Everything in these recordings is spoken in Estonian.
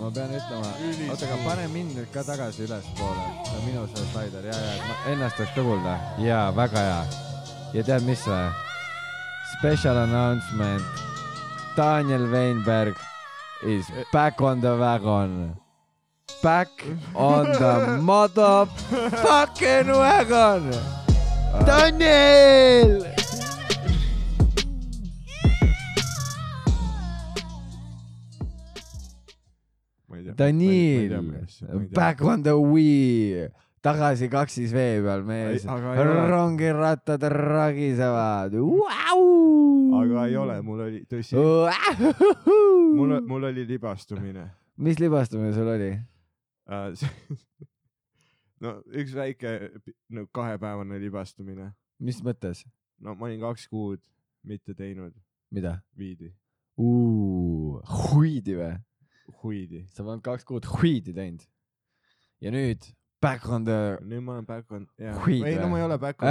ma pean ütlema, oota, aga pane mind nüüd ka tagasi ülespoole, minu see slaider ja, ja ma ennast tahaks ka kuulda. jaa, väga hea. ja tead, mis või? Special announcement. Daniel Weinberg is back on the wagon. Back on the motherfucking wagon. Daniel. Daniel, back on the wheel, tagasi kaksis vee peal mees rongirattad ragisevad. aga ei ole, mul oli, tõsi, mul, mul oli libastumine mis libastumine sul oli? uh,. no üks väike no kahepäevane libastumine. mis mõttes? no ma olin kaks kuud mitte teinud mida? viidi, huidi või? huidi. sa oled kaks kuud huidi teinud. ja nüüd back on the nüüd ma olen back on. Huid ei no ma ei ole back on.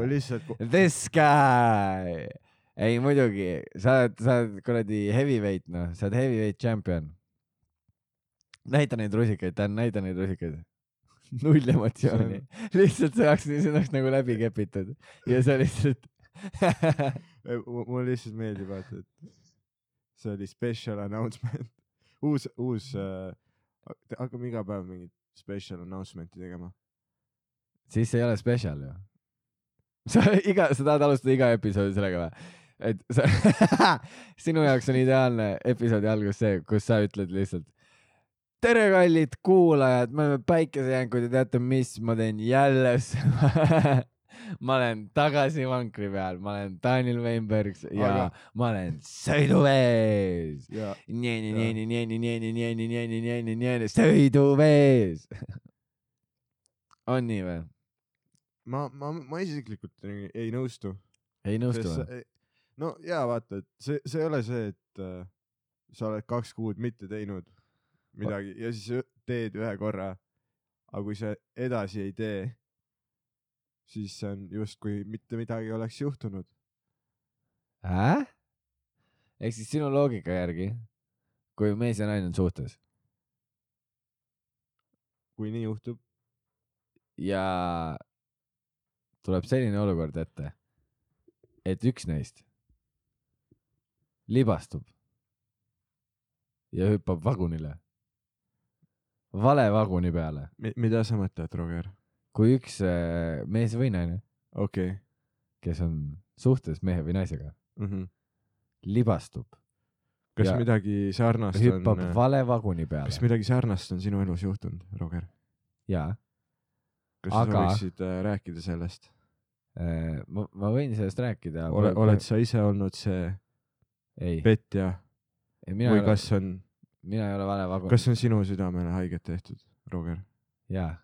ma lihtsalt, This guy. ei muidugi, sa oled, sa oled kuradi heavyweight noh, sa oled heavyweight champion. näita neid rusikaid, Dan, näita neid rusikaid. null emotsiooni, lihtsalt see oleks, see oleks nagu läbi kepitud ja sa lihtsalt mulle lihtsalt meeldib vaata, et see oli special announcement. uus, uus äh,, hakkame iga päev mingit special announcement'i tegema. siis see ei ole spetsial ju. sa iga, sa tahad alustada iga episoodi sellega või? et sa, sinu jaoks on ideaalne episoodi algus see, kus sa ütled lihtsalt tere, kallid kuulajad, me oleme päikesejänkud ja teate, mis ma teen jälle ma olen tagasi vankri peal, ma olen Daniel Weinberg ja Aga- ma olen sõiduvees. nii, nii, nii, nii, nii, nii, nii, nii, nii, nii, nii, nii, nii, nii, sõiduvees. on nii või? ma, ma, ma isiklikult ei, nõustu. ei nõustu või? no jaa, vaata, et see, see ei ole see, et äh, sa oled kaks kuud mitte teinud midagi ja siis teed ühe korra. aga kui sa edasi ei tee, siis see on justkui mitte midagi oleks juhtunud. äh? ehk siis sinu loogika järgi, kui mees ja naine on suhtes kui nii juhtub, ja tuleb selline olukord ette, et üks neist libastub ja hüppab vagunile, vale vaguni peale, mida sa mõtled, Roger? Kui üks äh, mees või naine, okei kes on suhtes mehe või naisega, okay.. libastub, kas midagi sarnast hüppab on, vale vaguni kas peale midagi sarnast on sinu elus juhtunud, Roger? ja kas sa Aga- võiksid äh, rääkida sellest? äh, ma, ma võin sellest rääkida. ole, oled sa ise olnud see ei, petja või ei ole, kas on, mina ei ole vale vagun, kas on sinu südamele haiget tehtud, Roger? jaa.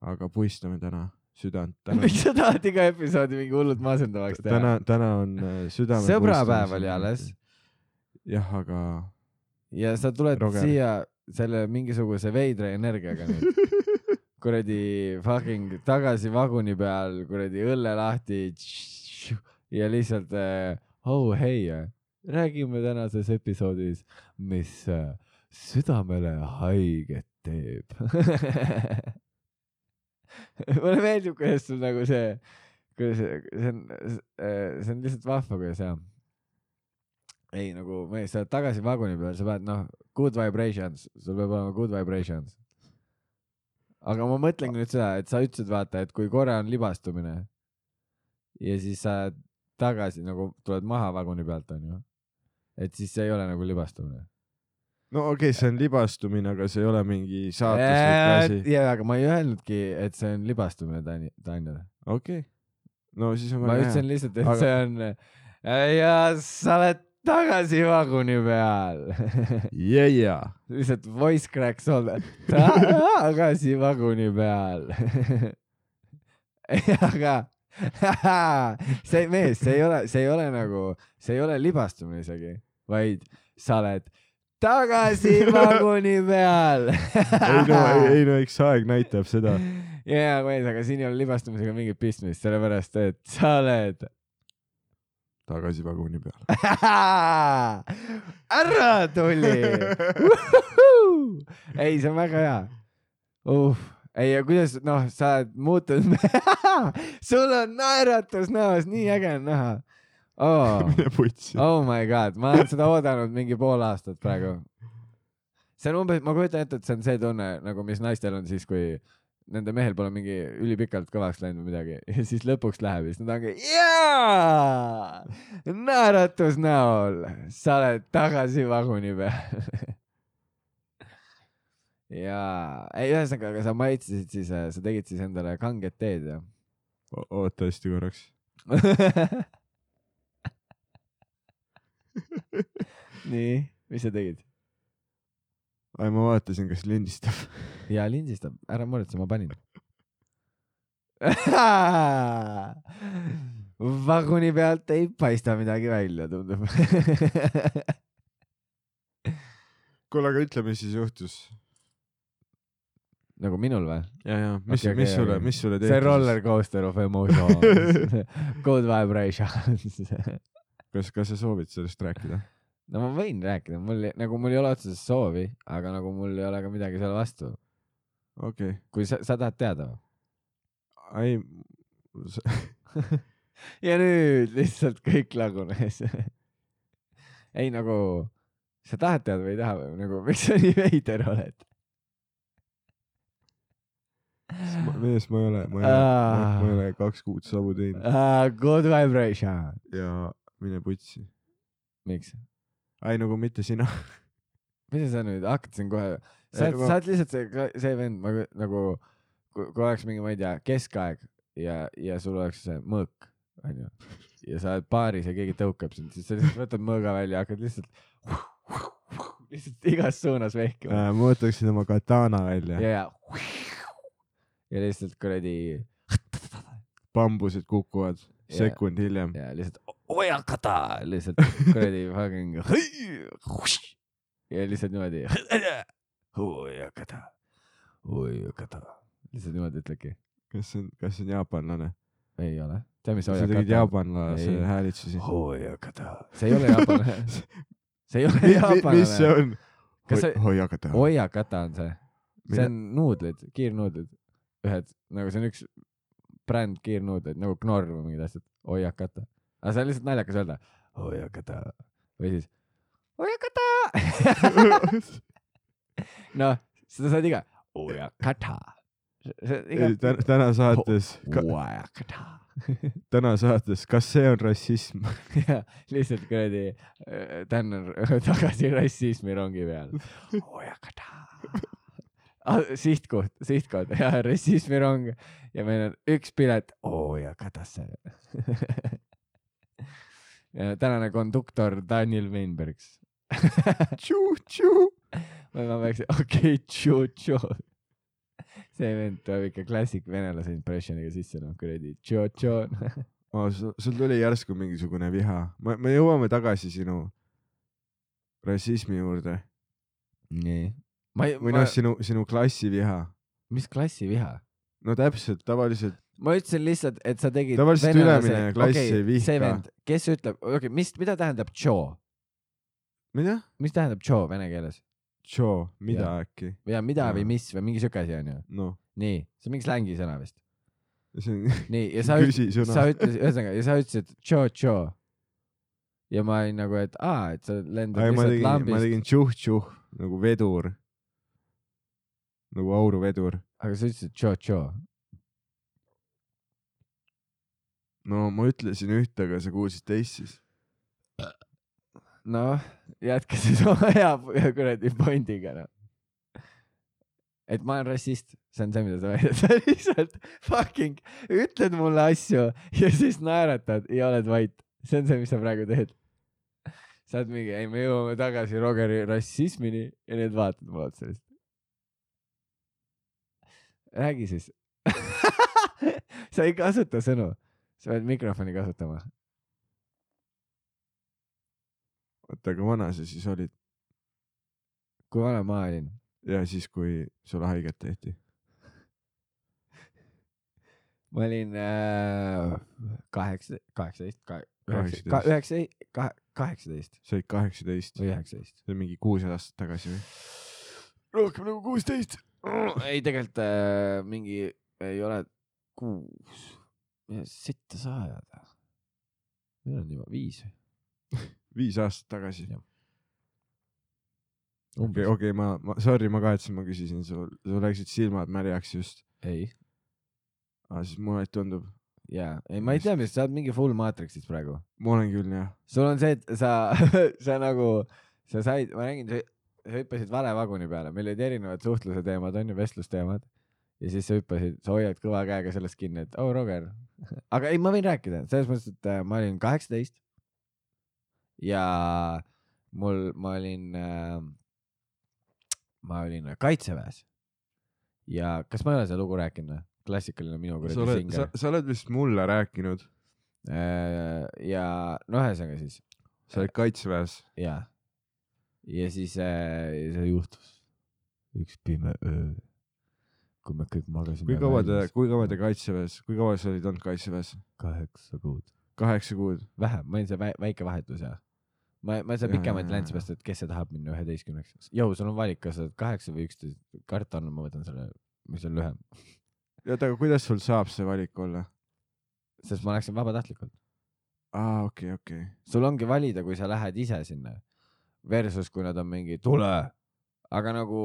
Aga puistame täna südant. miks sa tahad iga episoodi mingi hullult masendavaks teha? täna, täna on äh, südame. sõbrapäev oli alles. jah, aga ja sa tuled Roger. siia selle mingisuguse veidra energiaga nüüd, kuradi fucking tagasi vaguni peal, kuradi õlle lahti ja lihtsalt äh, oh hei, räägime tänases episoodis, mis äh, südamele haiget teeb. mulle meeldib, kuidas sul nagu see, kuidas see, on, see on lihtsalt vahva, kuidas jah ei nagu mees, sa oled tagasi vaguni peal, sa pead noh, good vibrations, sul peab olema good vibrations. aga ma mõtlengi nüüd seda, et sa ütlesid vaata, et kui korra on libastumine ja siis sa tagasi nagu tuled maha vaguni pealt onju, et siis see ei ole nagu libastumine. No okei okay,, see on libastumine, aga see ei ole mingi saatuslik asi. jaa, aga ma ei öelnudki, et see on libastumine, Tani-, Daniel. okei, no siis on ma väga ütlesin hea. lihtsalt, et Aga- see on ja sa oled tagasi vaguni peal yeah,. Yeah. lihtsalt voice cracks all tagasi vaguni peal. aga see mees, see ei ole, see ei ole nagu, see ei ole libastumine isegi, vaid sa oled tagasi vaguni peal. ei no, ei no eks aeg näitab seda. jaa, mees, aga siin ei ole libastumisega mingit pistmist, sellepärast et sa oled tagasi vaguni peale. ära tuli. ei, see on väga hea uh.. ei, ja kuidas, noh, sa oled muutunud, sul on naeratus näos, nii äge on näha oh. mine putsi. oh my god, ma olen seda oodanud mingi pool aastat praegu. see on umbes, ma kujutan ette, et see on see tunne nagu, mis naistel on siis, kui nende mehel pole mingi ülipikalt kõvaks läinud või midagi ja siis lõpuks läheb ja siis nad ongi jaa, naeratus näol, sa oled tagasi vaguni peal. jaa, ei ühesõnaga, aga sa maitsesid siis, sa tegid siis endale kanget teed jah? oota hästi korraks. nii, mis sa tegid? ai, ma vaatasin, kas lindistab. ja lindistab, ära muretse, ma panin. vaguni pealt ei paista midagi välja, tundub. kuule, aga ütle, mis siis juhtus. nagu minul või? ja, ja mis okay,, mis okei, sulle mis sulle see roller coaster of emotions, good vibrations. kas, kas sa soovid sellest rääkida? no ma võin rääkida, mul nagu mul ei ole otseselt soovi, aga nagu mul ei ole ka midagi selle vastu. okei kui sa, sa tahad teada või? okay., ai, ja nüüd lihtsalt kõik lagunes. ei nagu, sa tahad teada või ei taha või nagu, miks sa nii veider oled? mees, ma ei ole, ma ei ole, ma ei ole kaks kuud savu teinud good vibration. ja mine putsi. miks? ai, nagu mitte sina. mida sa nüüd hakkad siin kohe, sa Ei, oled, sa oled lihtsalt see, see vend, ma nagu, kui oleks mingi, ma ei tea, keskaeg ja, ja sul oleks see mõõk, onju, ja sa oled baaris ja keegi tõukab sind, siis sa lihtsalt võtad mõõga välja, hakkad lihtsalt, lihtsalt igas suunas vehkima ma võtaksin oma katana välja ja, ja, ja lihtsalt kuradi bambused kukuvad sekund hiljem. ja lihtsalt hoiakata, lihtsalt kuradi fucking ja lihtsalt niimoodi hoiakata, hoiakata, lihtsalt niimoodi ütledki. kas see on, kas see on jaapanlane? ei ole, tead, mis sa tegid hoiakata on? jaapanlase Ei. häälitsusi. hoiakata, see ei ole jaapanlane, see ei ole mis see jaapanlane. on? Kas see- hoiakata. hoiakata on see, see on nuudlid, kiirnuudlid, ühed nagu see on üks bränd kiirnuudleid nagu Knorr või mingid asjad, hoiakata. Aga see on lihtsalt naljakas öelda, hoiakata või siis hoiakata. noh, seda saad iga, hoiakata. täna täna saates, hoiakata. täna saates, kas see on rassism? ja lihtsalt kuradi äh, Dan on tagasi rassismi rongi peal. hoiakata. sihtkoht, sihtkoht ja rassismirong ja meil on üks pilet hoiakatasse. Tänane konduktor Daniel Weinbergs. tšu-tšu. ma peaks, okei okay,, tšo-tšo. see vend tuleb ikka klassik venelase impressioniga sisse, noh kuradi tšo-tšo. Oh, sul tuli järsku mingisugune viha. me, me jõuame tagasi sinu rassismi juurde nii. või noh, sinu, sinu klassiviha. mis klassiviha? no täpselt, tavaliselt ma ütlesin lihtsalt, et sa tegid. Tavaliselt ülemine klass ei vihka. see vend, kes ütleb, okei okay,, mis, mida tähendab tšo? mida? mis tähendab tšo vene keeles? Tšo, mida Jah. äkki? ja mida Jaa. või mis või mingi siuke asi onju. noh, nii, see on mingi slängisõna vist. see on nii, ja sa, sa küsisõna. ütlesid, ühesõnaga, ja sa ütlesid tšo-tšo. ja ma olin nagu, et aa, et sa lendad ma lihtsalt tegin, ma lambist, tegin tšuh-tšuh nagu vedur. nagu auruvedur. aga sa ütlesid tšo-tšo. No ma ütlesin ühte, aga sa kuulsid teist siis. noh, jätka siis oma hea kuradi pointiga noh. et ma olen rassist, see on see, mida sa väidad, sa lihtsalt fucking ütled mulle asju ja siis naeratad ja oled vait. see on see, mis sa praegu teed. sa oled mingi, ei me jõuame tagasi Rogeri rassismini ja nüüd vaatad mulle otsa lihtsalt. räägi siis. sa ei kasuta sõnu, sa pead mikrofoni kasutama. oota, aga vana sa siis olid? kui vana ma olin? ja siis, kui sulle haiget tehti? ma olin äh, kaheksa, kaheksateist, üheksa, üheksa, kaheksateist sa olid kaheksateist, või üheksateist. see on mingi kuus aastat tagasi või? rohkem nagu kuusteist. ei, tegelikult äh, mingi ei ole kuus, sitta sa ajad. meil on juba viis. viis aastat tagasi. Okei, okei, ma, ma, sorry, ma kahetsen, ma küsisin sul, sul läksid silmad märjaks just. ei, aa, siis mulle tundub, jaa, ei, ma ei tea, mis, sa oled mingi full maatriksis praegu. ma olen küll jah. sul on see, et sa, sa nagu, sa said, ma nägin, sa hüppasid vale vaguni peale, meil olid erinevad suhtluse teemad on ju, vestlusteemad. ja siis sa hüppasid, sa hoiad kõva käega sellest kinni, et oh Roger. Aga ei, ma võin rääkida selles mõttes, et äh, ma olin kaheksateist. ja mul, ma olin äh,, ma olin kaitseväes. ja kas ma ei ole seda lugu rääkinud või? klassikaline minu kuradi oled, singer sa, sa oled vist mulle rääkinud, Äh, ja no ühesõnaga siis sa oled kaitseväes. ja, ja siis äh, see juhtus üks pime öö, kui me kõik magasime. kui kaua te, kui kaua te kaitseväes, kui kaua sa olid olnud kaitseväes? kaheksa kuud. kaheksa kuud. vähem, ma olin see vä väike vahetus ja ma, ma ei saa länd, jaa. seepärast et kes see tahab minna üheteistkümneks. jõu, sul on valik, kas sa oled kaheksa või üksteist, karta on, ma võtan selle, mis on lühem, oota, aga kuidas sul saab see valik olla? sest ma läksin vabatahtlikult. aa, okei, okei. sul ongi valida, kui sa lähed ise sinna versus kui nad on mingi tule, aga nagu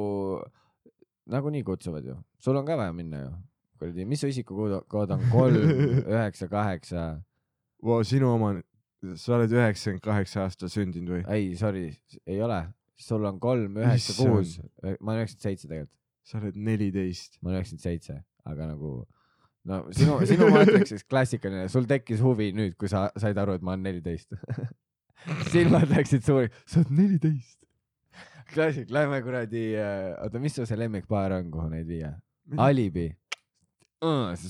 nagunii kutsuvad ju, sul on ka vaja minna ju. kuradi, mis su isikukood on, kolm, üheksa, kaheksa, sinu oma, sa oled üheksakümmend kaheksa aastal sündinud või? ei, sorry, ei ole, sul on kolm, üheksa, kuus, ma olen üheksakümmend seitse tegelikult, sa oled neliteist. ma olen üheksakümmend seitse, aga nagu no sinu, sinu maatriks klassikaline, sul tekkis huvi nüüd, kui sa said aru, et ma olen neliteist. silmad läksid suureks, sa oled neliteist. klassik, lähme kuradi, oota, mis su see lemmikbaar on, kuhu neid viia? Alibi.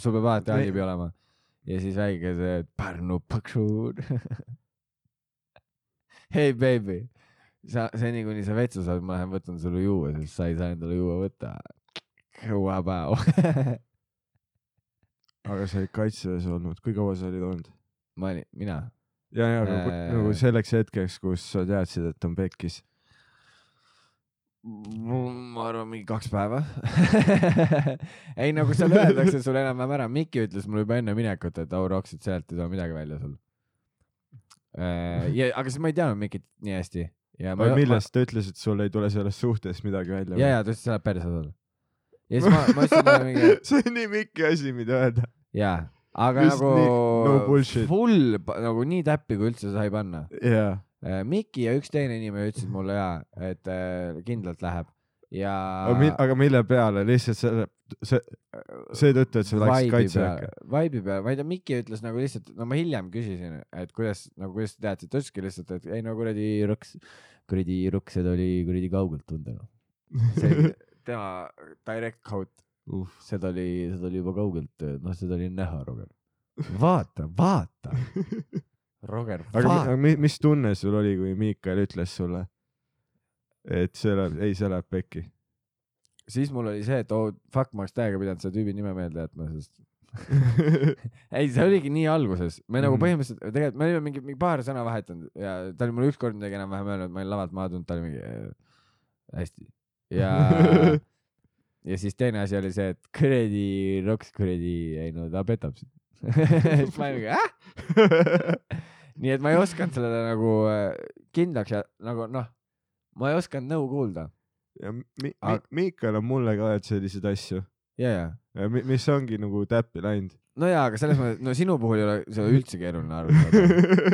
sul peab alati alibi olema. ja siis väike see Pärnu põksud. hei baby, sa seni kuni sa vetsu saad, ma lähen võtan sulle juua, sest sa ei saa endale juua võtta. päev. aga sa olid kaitseväes olnud, kui kaua sa olid olnud? ma olin, mina, ja, ja nagu, Äh. nagu selleks hetkeks, kus sa teadsid, et on pekkis. Ma arvan mingi kaks päeva. ei nagu seal öeldakse sulle enam-vähem ära, Mikki ütles mulle juba enne minekut, et au Roks, et sealt ei tule midagi välja sul. ja, aga siis ma ei teadnud Mikit nii hästi ma aga. millest ta ütles, et sul ei tule sellest suhtest midagi välja? ja, ja ta ütles, et sa läheb perse sulle. ja siis ma, ma ütlesin talle mingi, see on nii Mikki asi, mida öelda. jaa, aga Just nagu nii- no bullshit. full nagu nii täppi, kui üldse sai panna. jaa. Mikki ja üks teine inimene ütlesid mulle ja, et äh, kindlalt läheb ja. aga mille peale, lihtsalt selle, see, seetõttu, et sa läksid kaitseväkke. Vibe'i peale, ma ei tea, Mikki ütles nagu lihtsalt, no ma hiljem küsisin, et kuidas, nagu kuidas sa teadsid, ta ütleski lihtsalt, et ei no kuradi rõks, kuradi rõksed oli kuradi kaugelt tunda noh. see tema direct quote, seda oli, seda oli juba kaugelt, noh, seda oli näha, Roger. vaata, vaata, Roger, aga, mi- vaata aga. mi- mis tunne sul oli, kui Miikael ütles sulle, et see läheb, ei, see läheb pekki? siis mul oli see, et oh fuck, ma oleks täiega pidanud selle tüübi nime meelde jätma, sest ei, see oligi nii alguses, me nagu Mhm. põhimõtteliselt, tegelikult me olime mingi, mingi paar sõna vahetanud ja ta oli mulle ükskord midagi enam-vähem öelnud, ma olin lavalt maha tulnud, ta oli mingi äh, hästi ja ja siis teine asi oli see, et kuradi Roks, kuradi, ei no ta petab sind. siis ma olin mingi äh? Nii et ma ei osanud sellele nagu äh, kindlaks ja nagu noh, ma ei osanud nõu kuulda ja mi- mi- Aga- Miikael on mulle ka öelnud selliseid asju, ja, ja mis ongi nagu täppi läinud. no jaa, aga selles mõttes, no sinu puhul ei ole seda üldse keeruline aru saada.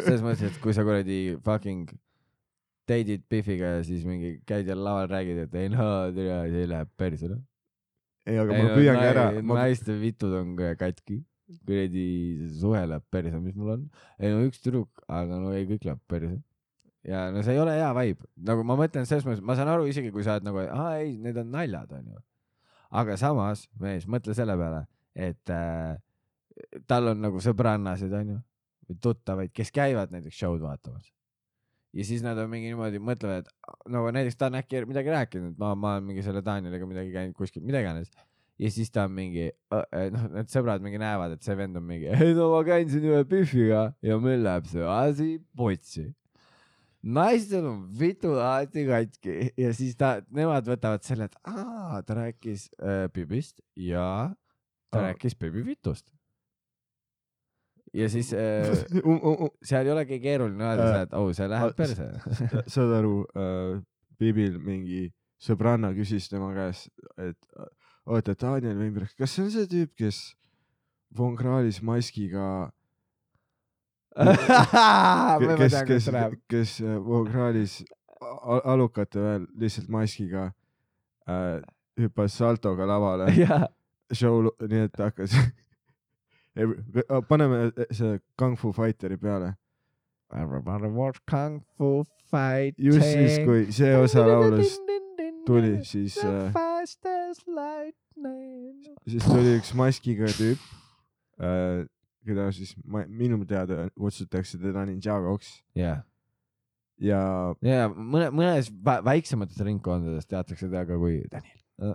selles mõttes, et kui sa kuradi fucking date'id Biffiga ja siis mingi käid jälle laval, räägid, et ei no tere, see läheb perse noh. ei, aga ma püüangi ära, ma naiste vitud on ka katki, kuradi suhe läheb perse, mis mul on. ei no üks tüdruk, aga no ei, kõik läheb perse. ja no see ei ole hea vibe, nagu ma mõtlen selles mõttes, ma saan aru isegi, kui sa oled nagu, aa ei, need on naljad, onju. aga samas, mees, mõtle selle peale, et äh, tal on nagu sõbrannasid, onju, või tuttavaid, kes käivad näiteks show'd vaatamas. ja siis nad on mingi niimoodi, mõtlevad, nagu näiteks ta on äkki midagi rääkinud, ma, ma olen mingi selle Danieliga midagi käinud kuskil, mida iganes. Ja siis ta on mingi, noh, need sõbrad mingi näevad, et see vend on mingi, ei no ma käin siin ühe Biffiga ja meil läheb see asi potsi. naistel on vitu alati katki ja siis ta, nemad võtavad selle, et aa, ta rääkis äh, Bibist ja ta Aa. rääkis Bibi vitust. ja siis äh, um, um, um, seal ei olegi keeruline öelda Äh, seda, et oh, see läheb a- perse. saad aru äh,, Bibil mingi sõbranna küsis tema käest, et äh, oota, Daniel Weinberg, kas see on see tüüp, kes Von Krahlis maskiga, kes, kes kes äh, Von Krahlis a- alukate veel lihtsalt maskiga äh, hüppas saltoga lavale jaa, show, nii et hakkas paneme see Kung Fu Fighteri peale. Everybody watch Kung Fu Fight. just siis, kui see osa laulust tuli, siis äh, Fastest lightning. siis tuli üks maskiga tüüp äh,, keda siis ma, minu teada kutsutakse teda Ninjagoks jah, ja ja mõne, mõnes vä- väiksemates ringkondades teatakse teda ka kui Daniel.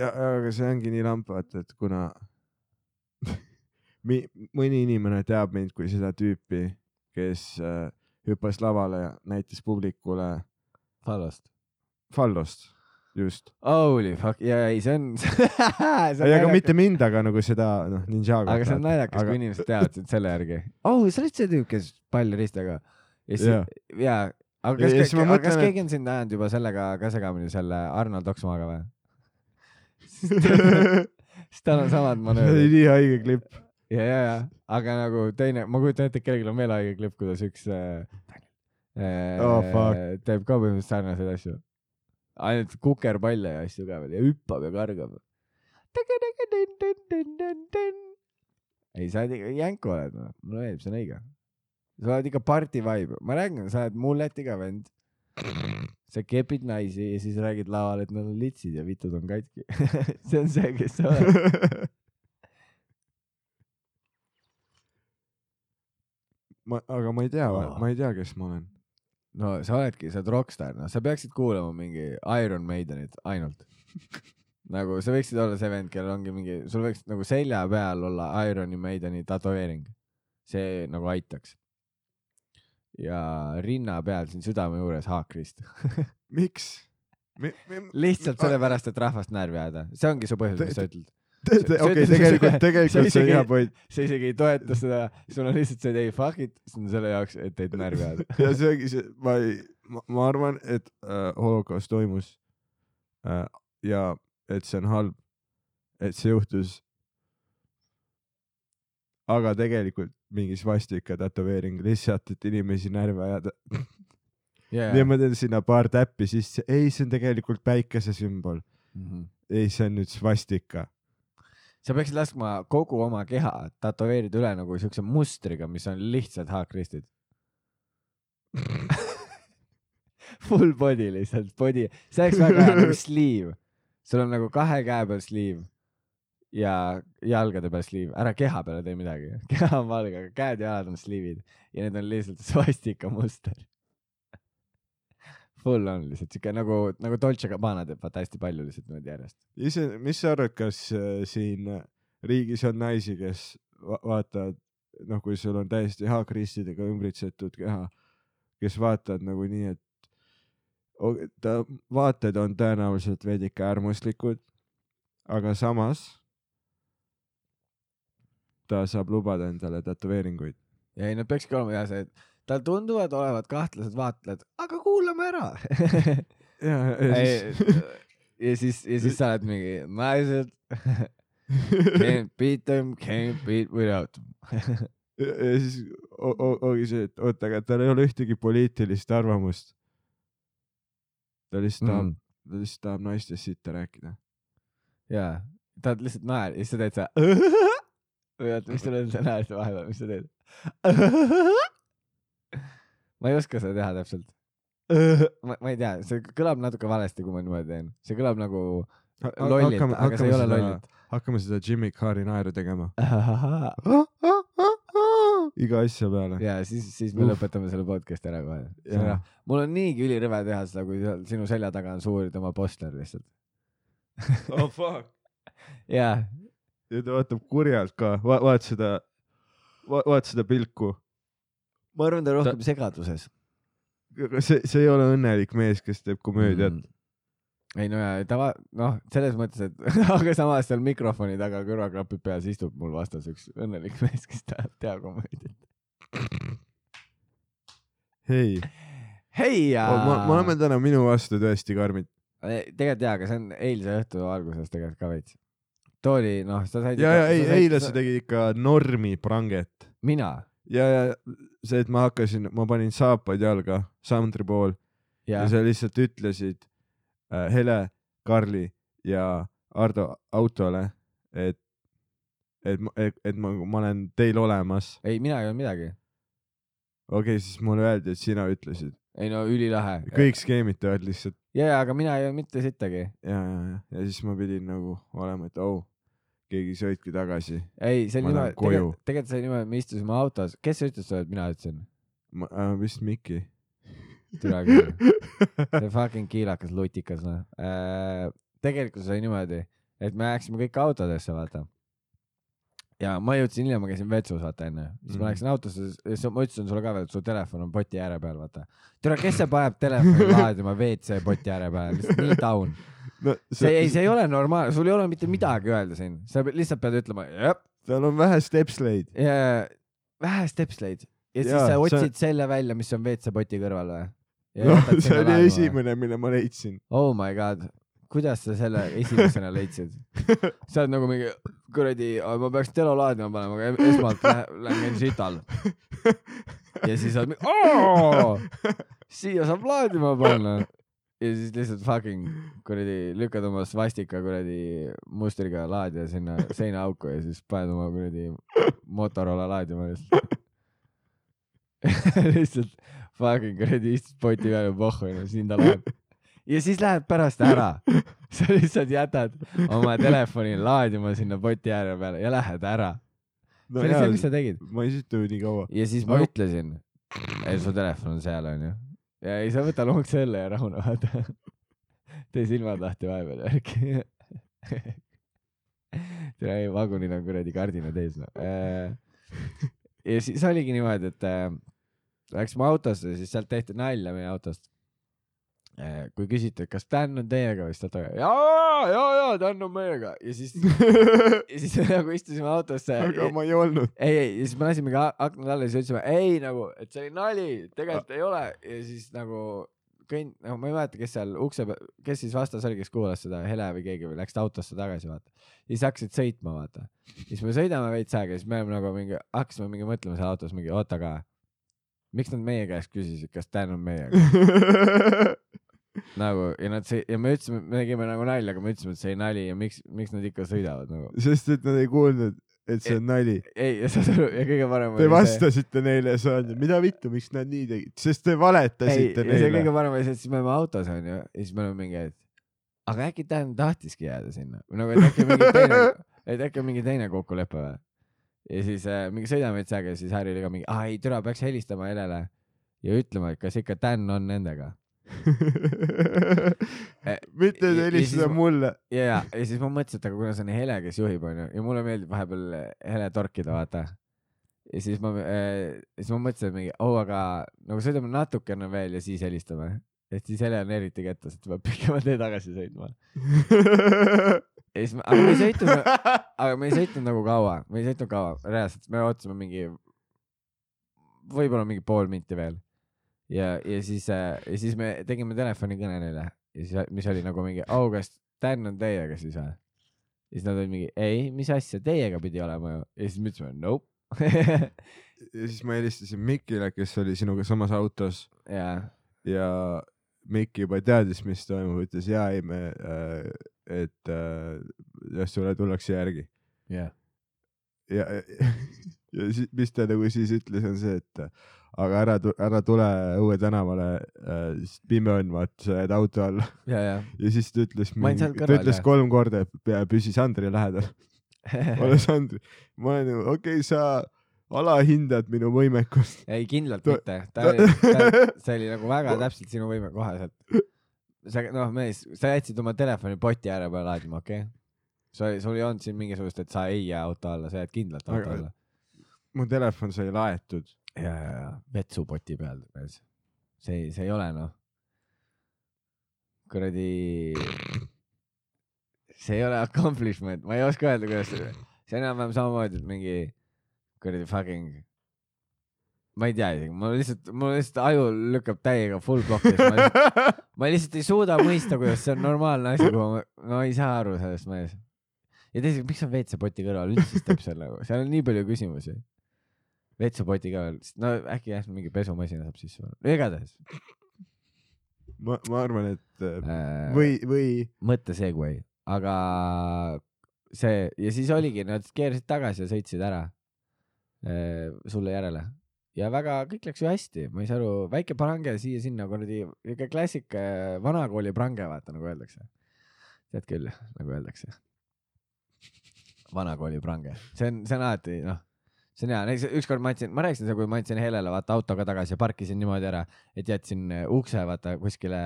ja aga see ongi nii lamp, vaata, et kuna mi, mõni inimene teab mind kui seda tüüpi, kes äh, hüppas lavale ja näitas publikule Fallost. fallost, just. Holy fuck, ja ei, see on. ei, aga mitte mind, aga nagu seda noh, Ninjago. aga see on naljakas aga..., kui inimesed teavad selle järgi. oh, sa olid see tüüp, kes palli ristaga. ja siis jaa, aga Ja- kas, ja siis ma aga kas mõtlen, keegi on sind ajanud juba sellega ka segamini selle Arnold Oksmaaga või? sest tal on samad see oli manöövrid. nii haige klipp. ja, ja, ja, aga nagu teine, ma kujutan ette, et kellelgi on veel haige klipp, kuidas üks äh, äh, Oh, fuck. teeb ka põhimõtteliselt sarnaseid asju. Ainult kukerpalle ja asju ka veel ja hüppab ja kargab. ei, sa oled ikka jänku oled, noh, mulle meeldib, see on õige. sa oled ikka party vibe, ma räägin, sa oled mulletiga vend. sa kepid naisi ja siis räägid laval, et nad on litsid ja vitud on katki. see on see, kes sa oled. ma, aga ma ei tea Oh., ma ei tea, kes ma olen. No sa oledki, sa oled rokkstaar, noh, sa peaksid kuulama mingi Iron Maidenit ainult. nagu sa võiksid olla see vend, kellel ongi mingi, sul võiks nagu selja peal olla Iron Maideni tätoveering. see nagu aitaks. ja rinna peal siin südame juures haakrist. miks? lihtsalt sellepärast, et rahvast närvi ajada, see ongi su põhjus, mis sa ütled. okei, tegelikult, tegelikult see on hea point sa isegi ei toeta seda, sul on lihtsalt see, et ei fuck it, see on selle jaoks, et teid närvi ajada. ja see ongi see, ma ei, ma arvan, et äh, holokaust toimus äh, ja et see on halb, et see juhtus. aga tegelikult mingi svastika tätoveering lihtsalt, et inimesi närvi ajada. yeah. ja ma teen sinna paar täppi sisse, ei, see on tegelikult päikese sümbol, Mm -hmm. ei, see on nüüd svastika. Sa peaksid laskma kogu oma keha tätoveerida üle nagu siukse mustriga, mis on lihtsalt haakristid. Full body lihtsalt, body, see oleks väga hea nagu sleeve. sul on nagu kahe käe peal sleeve ja jalgade peal sleeve, ära keha peale tee midagi, keha on valge, aga käed ja jalad on sleeve'id ja need on lihtsalt svastika muster. Full on lihtsalt siuke nagu, nagu Dolce Gabbana teeb vaata hästi palju lihtsalt niimoodi järjest. ise, mis sa arvad, kas äh, siin riigis on naisi, kes va vaatavad, noh, kui sul on täiesti haakristidega ümbritsetud keha, kes vaatavad nagu nii, et ta vaated on tõenäoliselt veidike äärmuslikud, aga samas ta saab lubada endale tätoveeringuid. ei, nad peakski olema jah see, et tal tunduvad olevat kahtlased vaatlejad, aga kuulame ära. ja, ja siis ja siis, ja siis sa oled mingi naised, can't beat them, can't beat without them. ja siis ongi see, et oota, aga tal ei ole ühtegi poliitilist arvamust. ta lihtsalt tahab, Mhm. ta lihtsalt tahab naistest sitta rääkida. jaa, ta lihtsalt naer ja siis sa teed seda. või oota, mis sul on see naer vahepeal, mis sa teed? ma ei oska seda teha täpselt. ma, ma ei tea, see kõlab natuke valesti, kui ma niimoodi teen, see kõlab nagu lollilt, aga see ei ole lollilt. hakkame seda Jimmy Carri naeru tegema. iga asja peale. ja siis, siis me Uff. lõpetame selle podcast'i ära kohe. Mul on niigi ülirõve teha seda, kui seal sinu selja taga on suur tema poster lihtsalt. oh fuck. jaa, ja ta vaatab kurjalt ka, vaat seda, vaat seda pilku. ma arvan, ta on rohkem segaduses. see, see ei ole õnnelik mees, kes teeb komöödiat mm.. ei no ja ta va-, noh, selles mõttes, et aga samas seal mikrofoni taga kõrvaklapid peas istub mul vastas üks õnnelik mees, kes tahab teha komöödiat. hei, hei ja me me oleme täna minu vastu tõesti karmid. tegelikult jaa, aga see on eilse õhtu alguses tegelikult ka veits. too oli, noh, sa said ja, ja ei, eile sa tegid ikka normi pranget mina ja, ja see, et ma hakkasin, ma panin saapaid jalga Sandri pool ja, ja sa lihtsalt ütlesid äh, Hele, Karli ja Ardo autole, et, et, et, et ma, ma olen teil olemas. ei, mina ei öelnud midagi. okei okay,, siis mulle öeldi, et sina ütlesid. ei no ülilahe. kõik skeemitavad lihtsalt ja, ja aga mina ei öelnud mitte sittagi. ja, ja, ja, ja siis ma pidin nagu olema, et oh, keegi sõitki tagasi. ei, see oli niimoodi, tegelikult, tegelikult see oli niimoodi, me istusime autos, kes ütles sulle, et mina ütlesin? ma äh, vist Miki. türa küll. see fucking kiilakas lutikas noh äh,. tegelikult see oli niimoodi, et me läksime kõik autodesse, vaata. ja ma jõudsin hiljem, ma käisin vetsus, vaata onju. siis ma Mhm. läksin autosse, siis ma ütlesin sulle ka veel, et su telefon on poti ääre peal, vaata. türa, kes see paneb telefoni laadima WC poti ääre peale, lihtsalt nii down. No see ei, see ei ole normaalne, sul ei ole mitte midagi öelda siin, sa lihtsalt pead ütlema, jah, tal on vähe stepsleid. ja vähe stepsleid ja siis Jaa, sa see- otsid selle välja, mis on WC poti kõrval või? no see oli. esimene, mille ma leidsin. oh my god, kuidas sa selle esimesena leidsid? sa oled nagu mingi kuradi, ma peaks telo laadima panema, aga esmalt lähen sital. ja siis oled mingi, siia saab laadima panna. Ja siis lihtsalt fucking kuradi lükkad oma svastika kuradi mustriga laadija sinna seinaauku ja siis paned oma kuradi Motorola laadima lihtsalt. lihtsalt fucking kuradi istud poti peal ja pohhu onju, siin ta laeb. ja siis lähed pärast ära. sa lihtsalt jätad oma telefoni laadima sinna poti ääre peale ja lähed ära. no see oli see, mis sa tegid. ma ei situ nii kaua. ja siis ma Aga- ütlesin, et su telefon on seal onju. Ja ei, sa võta lonkse õlle ja rahune, vaata. tee silmad lahti vahepeal järgi. tere, ei vagunil on kuradi kardinad ees noh. ja siis oligi niimoodi, et äh, läksime autosse, siis sealt tehti nalja meie autost. Kui küsiti, kas Dan on teiega, siis ta ütles jaa, jaa, jaa, Dan on meiega ja siis, ja siis nagu istusime autosse. aga ma ei olnud. ei, ei, ja siis me lasimegi aknad alla ja siis ütlesime ei nagu, et see oli nali, tegelikult ei ole ja siis nagu kõnd-, no ma ei mäleta, kes seal ukse peal, kes siis vastas oli, kes kuulas seda, Hele või keegi või läks autosse tagasi, vaata. ja siis hakkasid sõitma, vaata. siis me sõidame veits aega ja siis me oleme nagu mingi, hakkasime mingi mõtlema seal autos mingi, oota aga miks nad meie käest küsisid, kas Dan on meiega nagu ja nad sõi- ja me ütlesime, me tegime nagu nalja, aga me ütlesime, et see oli nali ja miks, miks nad ikka sõidavad nagu. sest et nad ei kuulnud, et see on nali. ei, ja saad aru, ja kõige parem Te oli see vastasite neile sa oled, mida vittu, miks nad nii tegid, sest te valetasite ei, ja see neile kõige. parem oli see, et siis me oleme autos onju ja siis me oleme mingi, et aga äkki Dan tahtiski jääda sinna või nagu, et äkki mingi teine, et äkki on mingi teine kokkulepe või. ja siis äh, mingi sõidame aega ja siis Harry oli ka mingi, aa ei türa, peaks helistama Helele ja ütlema, et kas ikka Dan on nendega. mitte helistada mulle. ja, ja, ja siis ma mõtlesin, et aga kuna see on Hele, kes juhib onju ja mulle meeldib vahepeal äh, Hele torkida, vaata. ja siis ma äh,, siis ma mõtlesin, et mingi, oo, aga nagu sõidame natukene veel ja siis helistame. et siis Hele on eriti kettas, et peab pikema tee tagasi sõitma. ja siis me, aga me ei sõitnud, aga me ei sõitnud nagu kaua, me ei sõitnud kaua, reaalselt, me ootasime mingi, võib-olla mingi pool minti veel. ja, ja siis äh,, ja siis me tegime telefonikõne neile ja siis, mis oli nagu mingi, au, kas Dan on teiega siis või? ja siis nad olid mingi, ei, mis asja, teiega pidi olema ju. ja siis me ütlesime nope. ja siis ma helistasin Mikile, kes oli sinuga samas autos ja, ja Mikk juba teadis, mis toimub, ütles jaa, ei me äh,, et äh, sulle tullakse järgi. ja, ja, ja, ja siis, mis ta nagu siis ütles, on see, et aga ära, ära tule Õue tänavale äh,, pime on, vaata, sa jääd auto alla. ja, ja. siis ta ütles, ta ütles kolm korda, et püsi Sandri lähedal. ole Sandri. ma olen nagu, okei okay,, sa alahindad minu võimekust. ei, kindlalt Ta- mitte. ta oli, see oli nagu väga täpselt sinu võime kohaselt. sa, noh, mees, sa jätsid oma telefoni poti ääre peale laadima, okei okay?? sul, sul ei olnud siin mingisugust, et sa ei jää auto alla, sa jääd kindlalt auto Aga- alla. mu telefon sai laetud. ja, ja, ja vetsupoti peal, see see ei ole noh, kuradi, see ei ole accomplishment, ma ei oska öelda, kuidas, see on enam-vähem samamoodi, et mingi kuradi fucking, ma ei tea isegi, mul lihtsalt, mul lihtsalt aju lükkab täiega full block'is, ma lihtsalt ei suuda mõista, kuidas see on normaalne asi, kuhu ma, ma ei saa aru sellest mees. ja teiseks, miks on WC-poti kõrval üldse siis teeb selle, seal on nii palju küsimusi. WC-poti kõrval, no äkki jah, mingi pesumasina saab sisse panna, igatahes ma, ma arvan, et äh, äh,. või, või mõtte segway, aga see ja siis oligi, nad keerasid tagasi ja sõitsid ära äh, sulle järele ja väga, kõik läks ju hästi, ma ei saa aru, väike prange siia-sinna kuradi, ikka klassik äh, vanakooli prange, vaata nagu öeldakse. tead küll, nagu öeldakse. vanakooli prange, see on, see on alati noh, see on hea, näiteks ükskord ma andsin, ma rääkisin seda, kui ma andsin Helele vaata autoga tagasi ja parkisin niimoodi ära, et jätsin äh, ukse vaata kuskile,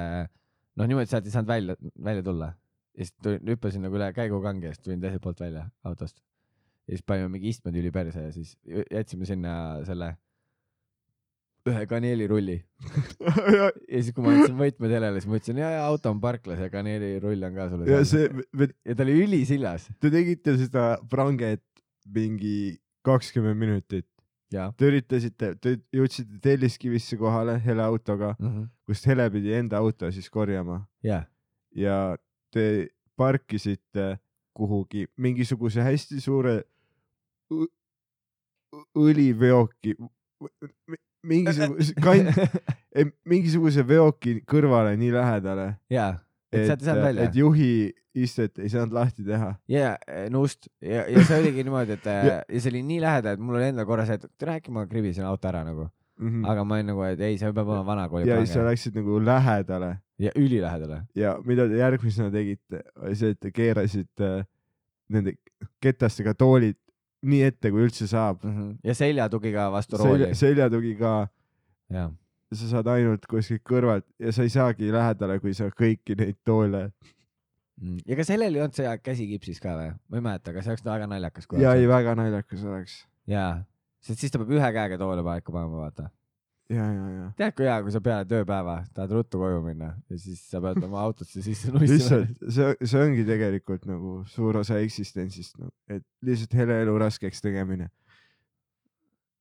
noh niimoodi sealt ei saanud välja, välja tulla. ja siis tulin, hüppasin nagu üle käigukangi ja siis tulin teiselt poolt välja autost. ja siis panime mingi istmetüli perse ja siis jä- jätsime sinna selle ühe kaneelirulli. ja siis, kui ma andsin võtmed Helele, siis ma ütlesin ja, ja auto on parklas ja kaneelirull on ka sulle ja see, ja ta oli ülisillas. te tegite seda pranget mingi kakskümmend minutit. Te üritasite, te jõudsite Telliskivisse kohale Hele autoga, mm. -hmm. kust Hele pidi enda auto siis korjama ja, te parkisite kuhugi mingisuguse hästi suure õliveoki, mingisuguse kant, mingisuguse veoki kõrvale nii lähedale, ja, et ei saanud välja et. juhi istet ei saanud lahti teha. ja nõust ja, ja see oligi niimoodi, et ja. Ja- ja see oli nii lähedal, et mul oli endal korra see, et äkki ma kribisin auto ära nagu, aga ma olin nagu, et ei, see peab olema vanakooli Mm. ja siis sa läksid nagu lähedale ja ülilähedale. ja mida te järgmisena tegite, oli see, et te keerasite nende ketastega toolid nii ette, kui üldse saab. ja seljatugiga vastu rooli selja, seljatugi ka, ja sa saad ainult kuskilt kõrvalt ja sa ei saagi lähedale, kui sa kõiki neid toole. Mm. ja kas sellel ei olnud see käsi kipsis ka või? ma ei mäleta, aga see oleks väga naljakas. ja ei, väga naljakas oleks. jaa, sest siis ta peab ühe käega toole paika panema, vaata. ja, ja, ja. tead, kui hea, kui sa peale tööpäeva tahad ruttu koju minna ja siis sa pead oma autosse sisse nussima. lihtsalt see, see ongi tegelikult nagu suur osa eksistentsist no,, et lihtsalt hele elu raskeks tegemine.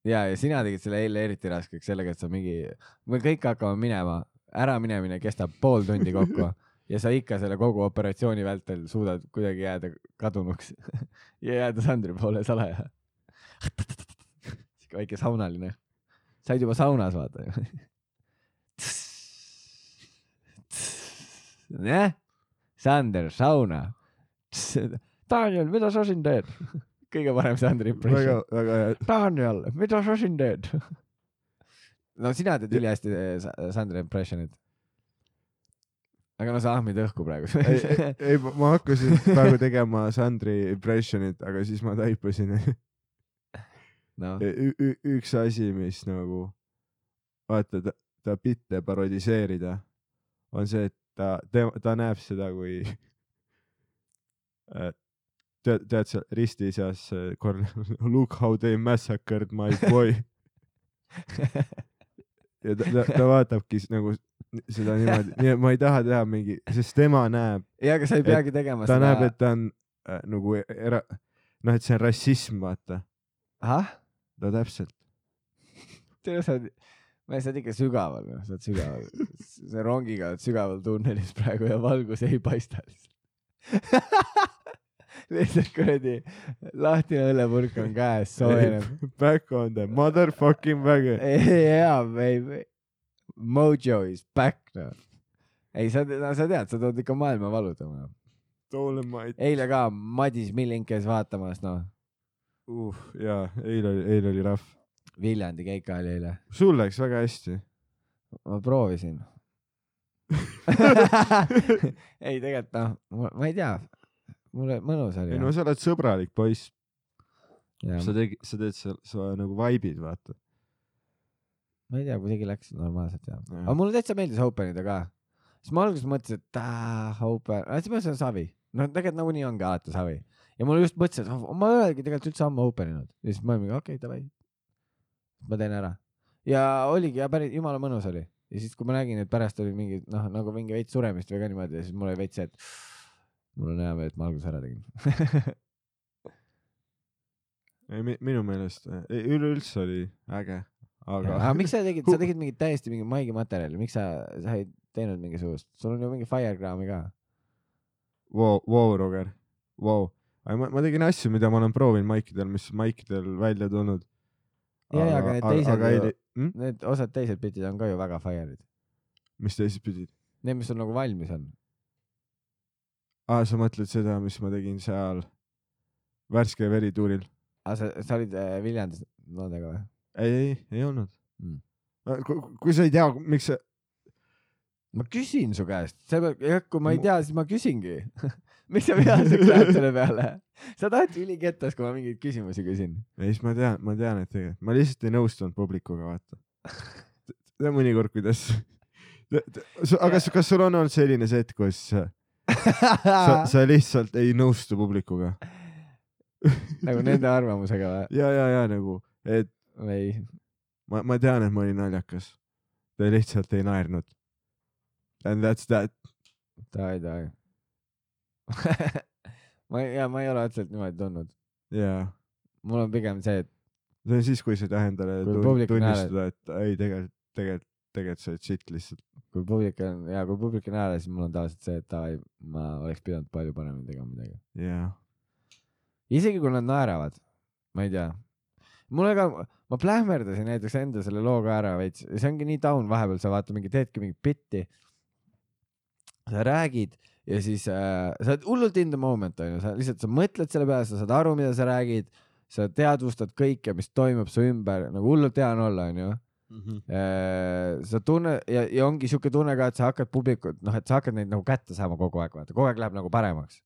ja, ja sina tegid selle eile eriti raskeks sellega, et sa mingi, me kõik hakkame minema, äraminemine kestab pool tundi kokku ja sa ikka selle kogu operatsiooni vältel suudad kuidagi jääda kadunuks ja jääda Sandri poole salaja. siuke väike saunaline. said juba saunas vaata ju. jah, Sander, sauna. Daniel, mida sa siin teed? Kõige parem Sandri impression väga, hea. Daniel, mida sa siin teed? no sina teed ülihästi eh, Sa- Sandri impressionit. aga no sa ahmid õhku praegu. ei, ei, ei, ma hakkasin praegu tegema Sandri impressionit, aga siis ma taipasin ü- üks asi, mis nagu vaata ta, ta bitte parodiseerida on see, et ta, ta näeb seda kui äh, tead, tead seal risti seas äh, Korn- look how they massacred my boy ja ta, ta, ta vaatabki nagu seda niimoodi, nii et ma ei taha teha mingi, sest tema näeb, ja aga sa ei peagi tegema ta seda. näeb, et ta on äh, nagu era-, noh, et see on rassism, vaata, ahah, ta täpselt. tead sa oled, ma sa oled ikka sügaval, noh, sa oled sügaval. sa rongiga oled sügaval tunnelis praegu ja valgus ei paista lihtsalt. lihtsalt kuradi lahtine õllepurk on käes, soojeneb. Back on the motherfucking wagon. jaa, baby. Mojo is back, noh. ei, sa, no sa tead, sa tood ikka maailma valutama. Eile ka Madis Milling käis vaatamas, noh. uh,. jaa, eile oli, eile oli rahv. Viljandi keika oli eile. sul läks väga hästi. ma proovisin. ei, tegelikult noh, ma ei tea. Mulle mõnus oli ei. no sa oled sõbralik poiss, Ja, sa tegid, sa teed seal, sa nagu vaibid, vaata. ma ei tea, kuidagi läks normaalselt ja. Jah. aga mulle täitsa meeldis Openida ka. siis ma alguses mõtlesin, et aa, Open, siis ma mõtlesin, savi. no tegelikult nagunii ongi alati savi ja mul just mõtlesin, et ma ei olegi tegelikult üldse ammu open inud ja siis ma olin okei okay,, davai. ma teen ära ja oligi ja päris jumala mõnus oli ja siis, kui ma nägin, et pärast oli mingi noh, nagu mingi veits suremist või ka niimoodi ja siis mul oli veits see, et mul on hea meel, et ma alguse ära tegin ei mi, minu meelest üleüldse oli äge, aga aga miks sa tegid, sa tegid mingit täiesti mingi maigi materjali, miks sa, sa ei teinud mingisugust, sul on ju mingi Firegrami ka. Vau, vau, Roger, vau. ma, ma tegin asju, mida ma olen proovinud maikidel, mis maikidel välja tulnud. Jaa, jaa, aga need teised aga ju- hm? Need osad teised bitid on ka ju väga fire'id. mis teised pidid? Need, mis sul nagu valmis on. aa, sa mõtled seda, mis ma tegin seal värske verituuril? aga sa, sa olid äh, Viljandis nendega või? ei, ei, ei olnud Mm. mm.. kui sa ei tea, miks sa, ma küsin su käest, sellepärast, kui ma ei tea, siis ma küsingi. miks sa vihaseks lähed selle peale? sa alati ülikettas, kui ma mingeid küsimusi küsin. ei siis ma tean, ma tean, et tegelikult, ma lihtsalt ei nõustunud publikuga, vaata. mõnikord, kuidas, aga kas sul on olnud selline hetk, kus sa, sa, sa lihtsalt ei nõustu publikuga? nagu nende arvamusega või? ja, ja, ja nagu, et ei, ma, ma tean, et ma olin naljakas. Te lihtsalt ei naernud. And that's that. davai, davai. ma ei, ja ma ei ole otseselt niimoodi tundnud. jaa. mul on pigem see, et see on siis, kui sa ei taha endale tunnistada, et ei, tegelikult, tegelikult, tegelikult sa oled sitt lihtsalt. kui publik on ja kui publik on hääle, siis mul on tavaliselt see, et davai, ma oleks pidanud palju paremini tegema midagi. jaa. isegi kui nad naeravad, ma ei tea. mulle ka, ma plähmerdasin näiteks enda selle loo ka ära veits, see ongi nii down vahepeal, sa vaata mingi teedki mingit bitti. sa räägid ja siis äh, sa oled hullult in the moment onju, sa lihtsalt, sa mõtled selle peale, sa saad aru, mida sa räägid, sa teadvustad kõike, mis toimub su ümber, nagu hullult hea on olla onju Äh, sa tunne ja, ja ongi siuke tunne ka, et sa hakkad publikut, noh, et sa hakkad neid nagu kätte saama kogu aeg, vaata, kogu aeg läheb nagu paremaks.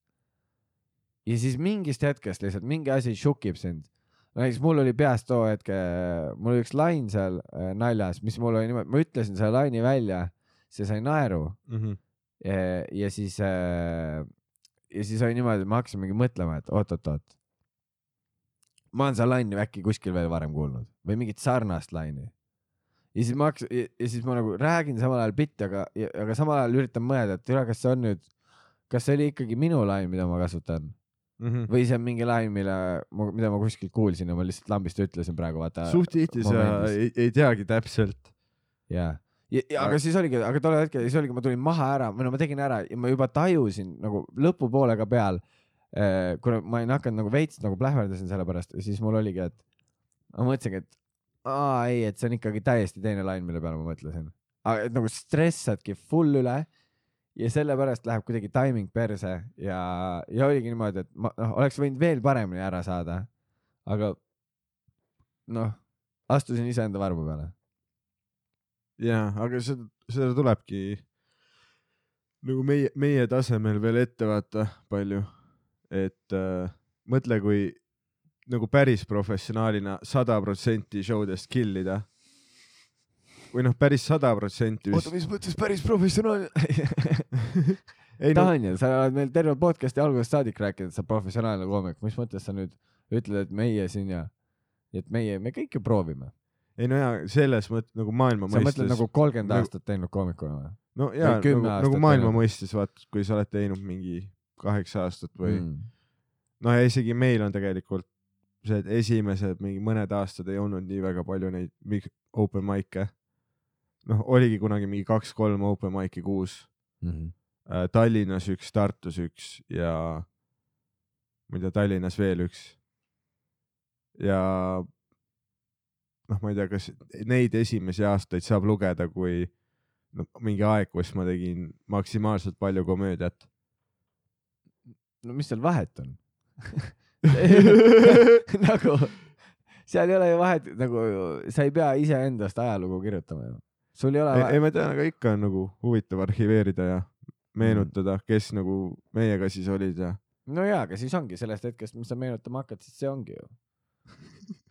ja siis mingist hetkest lihtsalt mingi asi šokib sind. näiteks mul oli peas too hetk, mul oli üks lain seal äh, naljas, mis mul oli niimoodi, ma ütlesin selle laini välja, see sai naeru ja, ja siis äh,, ja siis oli niimoodi, et ma hakkasin mingi mõtlema, et oot-oot-oot. ma olen seda laini äkki kuskil veel varem kuulnud või mingit sarnast laini ja siis ma hakkasin ja, siis ma nagu räägin samal ajal bitti, aga, aga samal ajal üritan mõelda, et tere, kas see on nüüd, kas see oli ikkagi minu lain, mida ma kasutan või see on mingi lain, mille, mida ma kuskilt kuulsin ja ma lihtsalt lambist ütlesin praegu, vaata. suht tihti sa ei, ei teagi täpselt. jaa, ja, ja, aga siis oligi, aga tol hetkel, siis oligi, ma tulin maha ära või no ma tegin ära ja ma juba tajusin nagu lõpupoolega peal, kuna ma olin hakanud nagu veits nagu plähmerdasin selle pärast ja siis mul oligi, et ma mõtlesingi, et aa ei, et see on ikkagi täiesti teine lain, mille peale ma mõtlesin. et nagu stressadki full üle ja sellepärast läheb kuidagi timing perse ja, ja oligi niimoodi, et ma noh, oleks võinud veel paremini ära saada, aga noh, astusin iseenda varbu peale. Jaa, aga seda, seda tulebki nagu meie, meie tasemel veel ette vaata palju, et äh, mõtle, kui nagu päris professionaalina sada protsenti show dest kill ida või noh, päris sada protsenti oota, mis mõttes päris professionaalne ei no Daniel, sa oled meil terve podcast'i algusest saadik rääkinud, et sa professionaalne koomik, mis mõttes sa nüüd ütled, et meie siin ja, et meie, me kõik ju proovime. ei no jaa, selles mõttes nagu maailma sa mõtled mõistes nagu kolmkümmend nagu- aastat teinud koomikuna või no jaa, nagu, nagu maailma teinud. mõistes vaata, kui sa oled teinud mingi kaheksa aastat või mm.? no ja isegi meil on tegelikult see, esimesed mingi mõned aastad ei olnud nii väga palju neid open mic'e. noh, oligi kunagi mingi kaks-kolm open mic'i kuus Mm -hmm. Tallinnas üks, Tartus üks ja ma ei tea, Tallinnas veel üks. ja noh, ma ei tea, kas neid esimesi aastaid saab lugeda kui no, mingi aeg, kus ma tegin maksimaalselt palju komöödiat. no mis seal vahet on nagu seal ei ole ju vahet, nagu sa ei pea iseendast ajalugu kirjutama ju. sul ei ole ei, ma tean, aga ikka on nagu huvitav arhiveerida ja meenutada, kes nagu meiega siis olid ja no jaa, aga siis ongi sellest hetkest, mis sa meenutama hakkad, siis see ongi ju.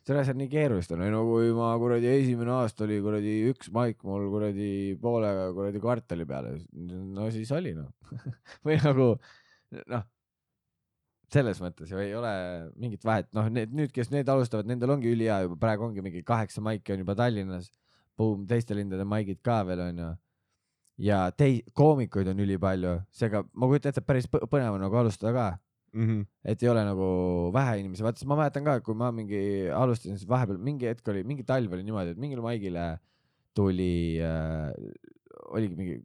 selle asjad nii keerulised on, no kui ma kuradi esimene aasta oli kuradi üks maik mul kuradi poole kuradi kvartali peale, no siis oli noh. või nagu noh, selles mõttes ju ei ole mingit vahet, noh, need nüüd, kes need alustavad, nendel ongi ülihea juba, praegu ongi mingi kaheksa maiki on juba Tallinnas, Boom, teiste lindade maigid ka veel onju. ja tei-, koomikuid on ülipalju, seega ma kujutan ette, päris põ- põnev on nagu alustada ka Mhm. et ei ole nagu vähe inimesi, vaata siis ma mäletan ka, kui ma mingi alustasin, siis vahepeal mingi hetk oli, mingi talv oli niimoodi, et mingile maigile tuli äh,, oligi mingi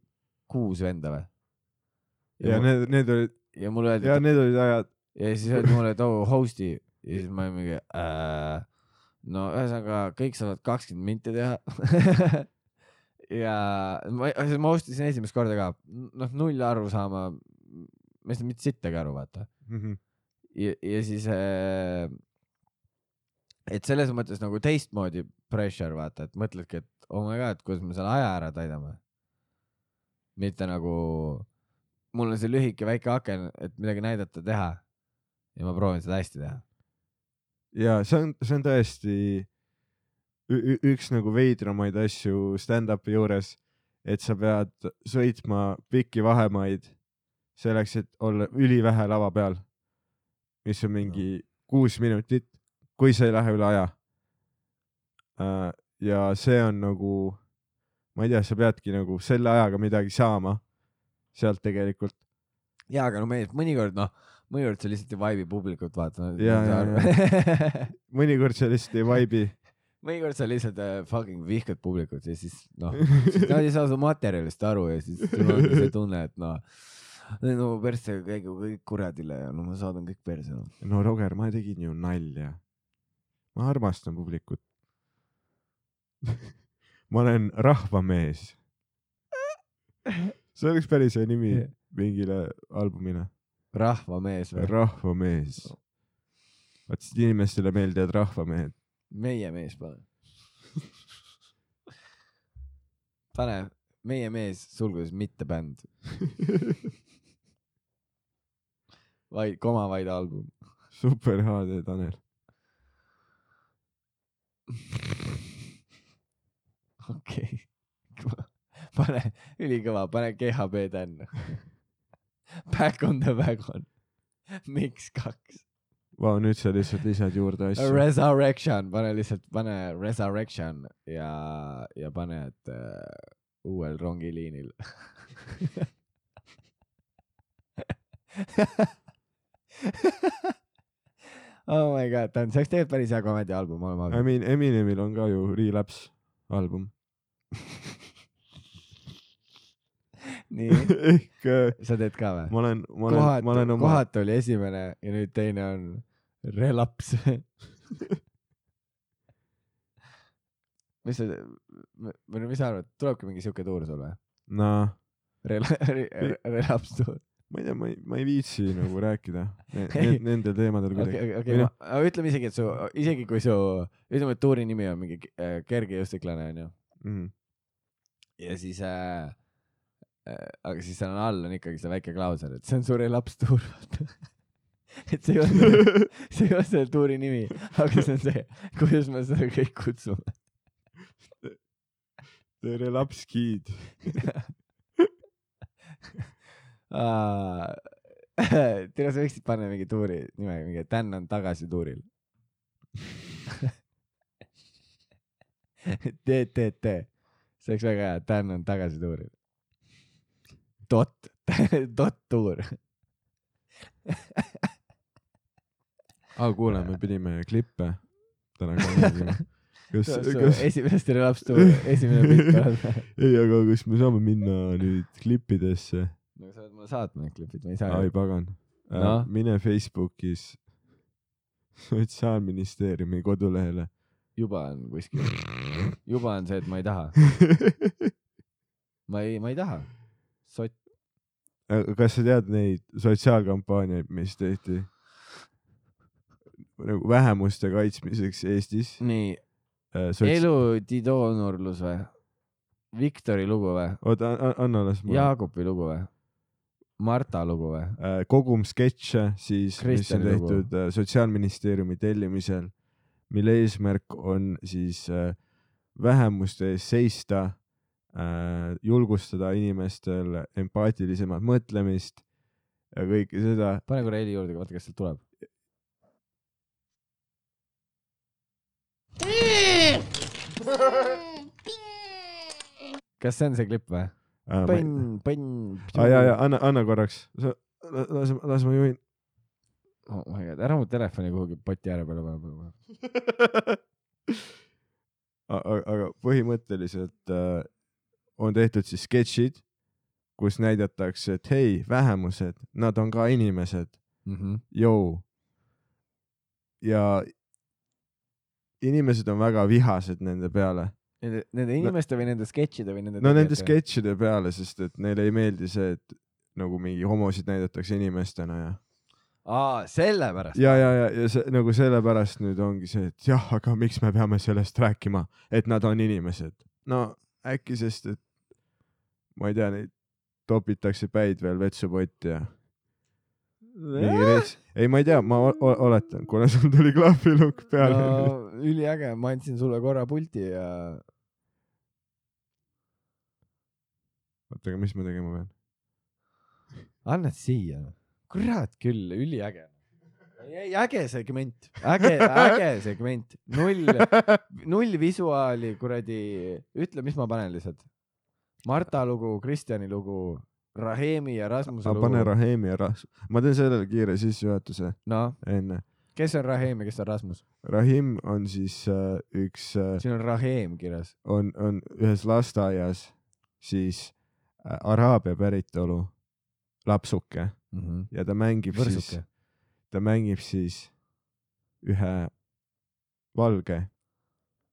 kuus venda või? ja need, need olid, ja mulle öeldi, ja need olid ajad, ja siis öeldi mulle, et oo host'i ja siis ma olin mingi äh,. no ühesõnaga kõik saavad kakskümmend minti teha. ja ma, ma host isin esimest korda ka, noh null aru saama, ma ei saanud mitte sittagi aru, vaata. Mhm. ja, ja siis äh,, et selles mõttes nagu teistmoodi pressure vaata, et mõtledki, et oh my god, kuidas me selle aja ära täidame. mitte nagu, mul on see lühike väike aken, et midagi näidata, teha ja ma proovin seda hästi teha. ja see on, see on tõesti üks nagu veidramaid asju stand-up'i juures, et sa pead sõitma pikki vahemaid selleks, et olla ülivähe lava peal, mis on mingi kuus minutit, kui sa ei lähe üle aja. ja see on nagu, ma ei tea, sa peadki nagu selle ajaga midagi saama sealt tegelikult. ja, aga no me mõnikord noh, mõnikord sa lihtsalt ei vibe'i publikut vaata mõnikord sa lihtsalt ei vibe'i. mõnikord sa lihtsalt äh, fucking vihkad publikut ja siis noh, nad ei saa su materjalist aru ja siis sul ongi see tunne, et noh, no persse käigu kõik kuradile ja no ma saadan kõik perse no.. no Roger, ma tegin ju nalja. ma armastan publikut. ma olen rahvamees. see oleks päris hea nimi mingile albumile. Rahvamees või? rahvamees. vaat siis inimestele meeldivad rahvamehed. meie mees pane. pane meie mees sulgudes mitte bänd, vaid koma vaid album. super HD Tanel. okei, pane ülikõva, pane GHB tänna. Back on the wagon. miks kaks? Vau, nüüd sa lihtsalt lisad juurde asju. Resurrection, pane lihtsalt, pane Resurrection ja, ja pane, et uh, uuel rongiliinil. oh my god, ta on, see oleks tegelikult päris hea komediaalbum olema I. mean Eminemil on ka ju Relapse album. nii, ehk sa teed ka või? ma olen, ma olen, ma olen, oma, kohatu oli esimene ja nüüd teine on relaps. mis sa, või no mis sa arvad, tulebki mingi siuke tuur sul või? noh, Rela-, relaps tuur. ma ei tea, ma ei, ma ei viitsi nagu rääkida nendel teemadel kuidagi. okei, okei, aga ütleme isegi, et su, isegi kui su, ütleme, et tuuri nimi on mingi äh, kergejõustiklane onju Mhm. ja siis äh, aga siis seal on all on ikkagi see väike klausel, et see on su relaps tuur. et see ei ole, see ei ole selle tuuri nimi, aga see on see, kuidas me seda kõik kutsume. The Relapse Kid. tere, sa võiksid panna mingi tuuri nime, mingi Dan on tagasi tuuril. TTT, see oleks väga hea, Dan on tagasi tuuril. Dot, dot tuur. aa, kuule, me pidime klippe täna ka mängima. kas, kas, esimest relaps tuur, esimene pilt on. ei, aga kas me saame minna nüüd klippidesse? no sa oled mulle saatma need klipid, ma ei saa ai pagan äh,. mine Facebookis sotsiaalministeeriumi kodulehele. juba on kuskil, juba on see, et ma ei taha, ma ei, ma ei taha. sott, kas sa tead neid sotsiaalkampaaniaid, mis tehti nagu vähemuste kaitsmiseks Eestis? nii, eludidoonorlus või? Viktori lugu või? oota, anna las ma. Jaagupi lugu või? Marta lugu või? kogum sketše siis, mis on tehtud äh, Sotsiaalministeeriumi tellimisel, mille eesmärk on siis äh, vähemuste eest seista, julgustada inimestel empaatilisemat mõtlemist, ja kõike seda. pane korra heli juurde, vaata, kas sealt tuleb. kas see on see klipp või? põnn, põnn. aa ja, ja anna, anna korraks, las, las ma juhin. oh my god, ära mu telefoni kuhugi poti ääre peale pane. aga aga põhimõtteliselt äh, on tehtud siis sketšid, kus näidatakse, et hei, vähemused, nad on ka inimesed, Mhm. jõu. ja inimesed on väga vihased nende peale, Nende, nende inimeste või nende sketšide või nende no nende. sketšide peale, sest et neile ei meeldi see, et nagu mingi homosid näidatakse inimestena ja aa, sellepärast. ja, ja, ja, ja see nagu sellepärast nüüd ongi see, et jah, aga miks me peame sellest rääkima, et nad on inimesed. no äkki sest, et ma ei tea, neid topitakse päid veel vetsupotti ja mingi rets-, ei, ma ei tea, ma oletan, kuna sul tuli klahvilukk peale no üliäge, ma andsin sulle korra pulti ja oota, aga mis ma tegema pean? annad siia. kurat küll, üliäge. Äge segment, äge, äge segment, null, null visuaali, kuradi, ütle, mis ma panen lihtsalt. Marta lugu, Kristjani lugu, Rahemi ja Rasmuse lugu. pane Rahemi ja Ras-, ma teen sellele kiire sissejuhatuse noh, enne. kes on Rahem ja kes on Rasmus? Rahim on siis äh, üks äh, siin on Rahem kirjas. on, on ühes lasteaias siis äh, araabia päritolu lapsuke ja ta mängib siis võrsuke., ta mängib siis ühe valge,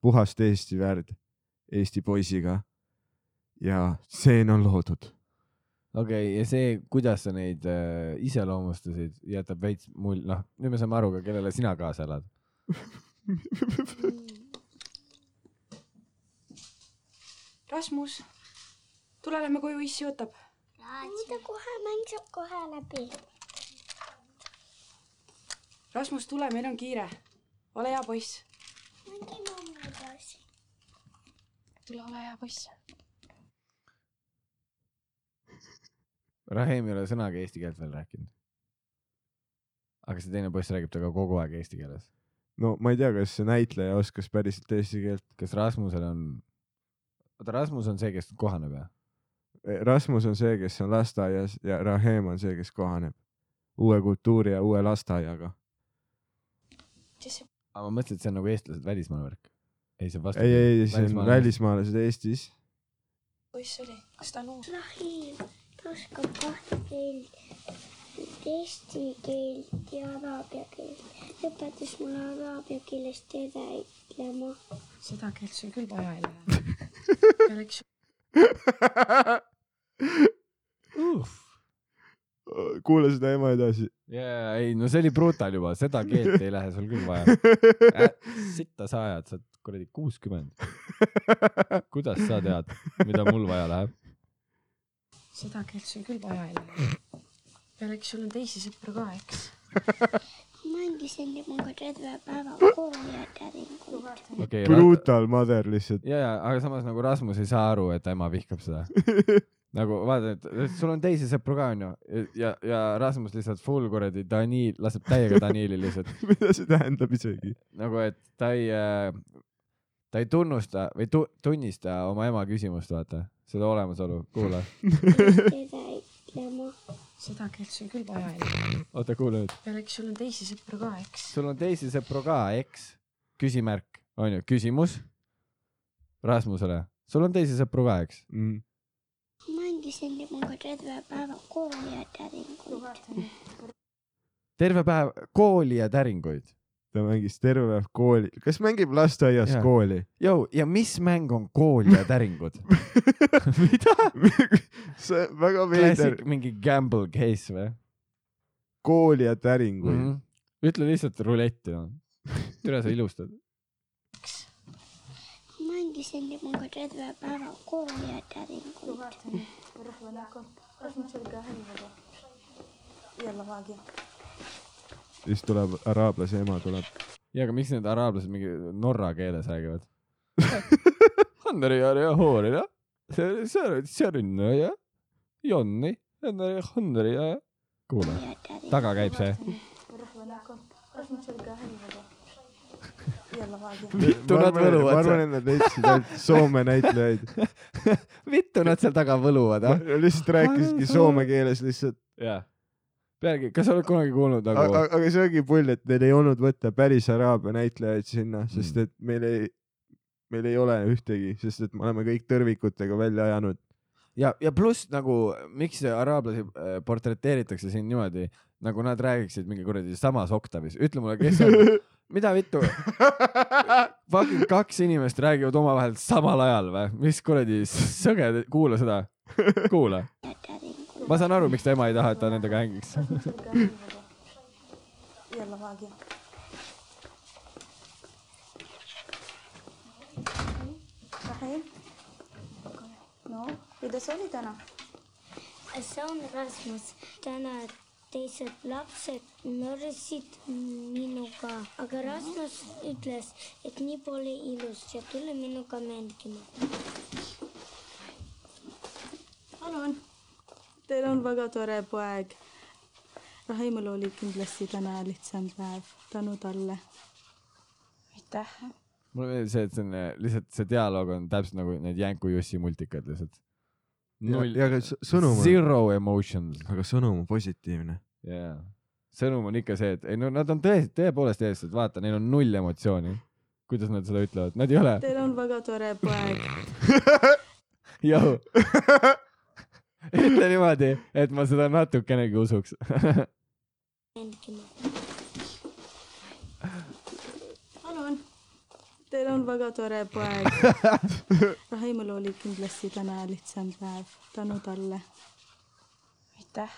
puhast Eesti värd Eesti poisiga ja stseen on loodud. okei okay,, ja see, kuidas sa neid äh, iseloomustasid, jätab veits mul, noh, nüüd me saame aru ka, kellele sina kaasa elad. Rasmus, tule lähme koju, issi ootab. mida kohe mäng saab kohe läbi. Rasmus, tule, meil on kiire. ole hea poiss. tule, ole hea poiss. Rahem ei ole sõnagi eesti keelt veel rääkinud. aga see teine poiss räägib temaga kogu aeg eesti keeles. no ma ei tea, kas see näitleja oskas päriselt eesti keelt. kas Rasmusel on, oota, Rasmus on see, kes kohaneb jah? Rasmus on see, kes on lasteaias ja Rahem on see, kes kohaneb uue kultuuri ja uue lasteaiaga. Aga ma mõtlesin, et see on nagu eestlased välismaal värk. ei, see on ei, vastupidi. ei, see on. välismaalased Eestis. poiss oli, kas ta on uus? Rahim, ta oskab kahte keelt, eesti keelt ja araabia keelt. õpetas mulle araabia keelest rääkima. seda keelt sul küll vaja ei lähe. pealeks kuula seda ema edasi. jaa, ei no see oli brutal juba, seda keelt ei lähe sul küll vaja äh,. sitta sa ajad, sa oled kuradi kuuskümmend. kuidas sa tead, mida mul vaja läheb? seda keelt sul küll vaja ei lähe. pealeks sul on teisi sõpru ka, eks? mängisin temaga terve päeva kooli ja täringuid. okei okay,, Brutal mother lihtsalt. ja, ja, aga samas nagu Rasmus ei saa aru, et ema vihkab seda. nagu vaata, et sul on teisi sõpru ka onju ja, ja Rasmus lihtsalt full kuradi Daniil, laseb täiega Daniili lihtsalt mida see tähendab isegi? nagu, et ta ei, ta ei tunnusta või tu, tunnista oma ema küsimust, vaata, seda olemasolu, kuula. seda keelt sul küll vaja ei lähe. oota, kuula nüüd. pealeks sul on teisi sõpru ka, eks? sul on teisi sõpru ka, eks? küsimärk, onju, küsimus Rasmusele, sul on teisi sõpru ka, eks? Mm. Mängisin temaga terve päeva kooli ja täringuid. terve päev kooli ja täringuid. ta mängis terve päev kooli, kas mängib lasteaias Jaa. kooli? Jou, ja mis mäng on kool ja täringud? mida? see on väga veider mingi gamble case või kooli ja täringuid mm? mm. -hmm. ütle lihtsalt ruletti, noh. tere, sa ilustad. Mängisin temaga terve päeva kooli ja täringuid. -hmm. siis tuleb araablase ema tuleb. ja, aga miks need araablased mingi norra keeles räägivad? Hanneri ja Hoori ja, vittu nad ma võluvad arvan, seal, et nad leidsid ainult Soome näitlejaid. vittu nad seal taga võluvad, ah. lihtsalt rääkisidki soome keeles lihtsalt. jaa. pealegi, kas sa oled kunagi kuulnud aga, nagu, aga see ongi pull, et neil ei olnud võtta päris araabia näitlejaid sinna, sest Mm. et meil ei, meil ei ole ühtegi, sest et me oleme kõik tõrvikutega välja ajanud. ja, ja pluss nagu, miks araablasi äh, portreteeritakse siin niimoodi, nagu nad räägiksid mingi kuradi samas oktavis, ütle mulle, kes on, mida vittu , fucking kaks inimest räägivad omavahel samal ajal või , mis kuradi sõge , kuula seda , kuula . ma saan aru , miks ta ema ei taha , et ta nendega hängiks . يلا باقي صحيح no kuidas oli täna see on Rasmus . teised lapsed mörrisid minuga, aga Rasmus ütles, et nii pole ilus ja tule minuga mängima. palun teil on väga tore poeg. Rahimul oli kindlasti täna lihtsam päev. Tänu talle. Aitäh. Mulle meeldib see, et see on äh, lihtsalt see dialoog on täpselt nagu need Jänku Jussi multikad lihtsalt. null, ja aga s- sõnum on, zero emotions. aga sõnum on positiivne. jaa, sõnum on ikka see, et ei no nad on tõesti, tõepoolest eestlased, vaata, neil on null emotsiooni. kuidas nad seda ütlevad, nad ei ole, teil on väga tore poeg jõu. ütle niimoodi, et ma seda natukenegi usuks. mängima. palun teil on väga tore poeg Rahimul oli kindlasti täna lihtsam päev tänu talle aitäh.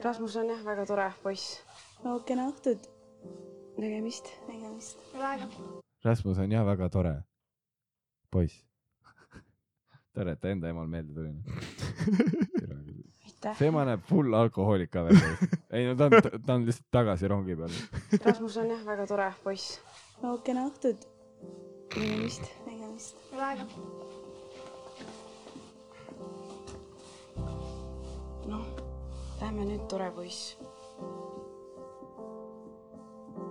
Rasmus on jah väga tore poiss. no kena õhtut nägemist. nägemist Rasmus on jah väga tore poiss. tore, et ta enda emal meelde tuli. aitäh. see ema näeb full alkohoolik ka välja. ei no ta on, ta on lihtsalt tagasi rongi peal. Rasmus on jah väga tore poiss. no kena õhtut nägemist. nägemist noh, lähme nüüd, tore poiss.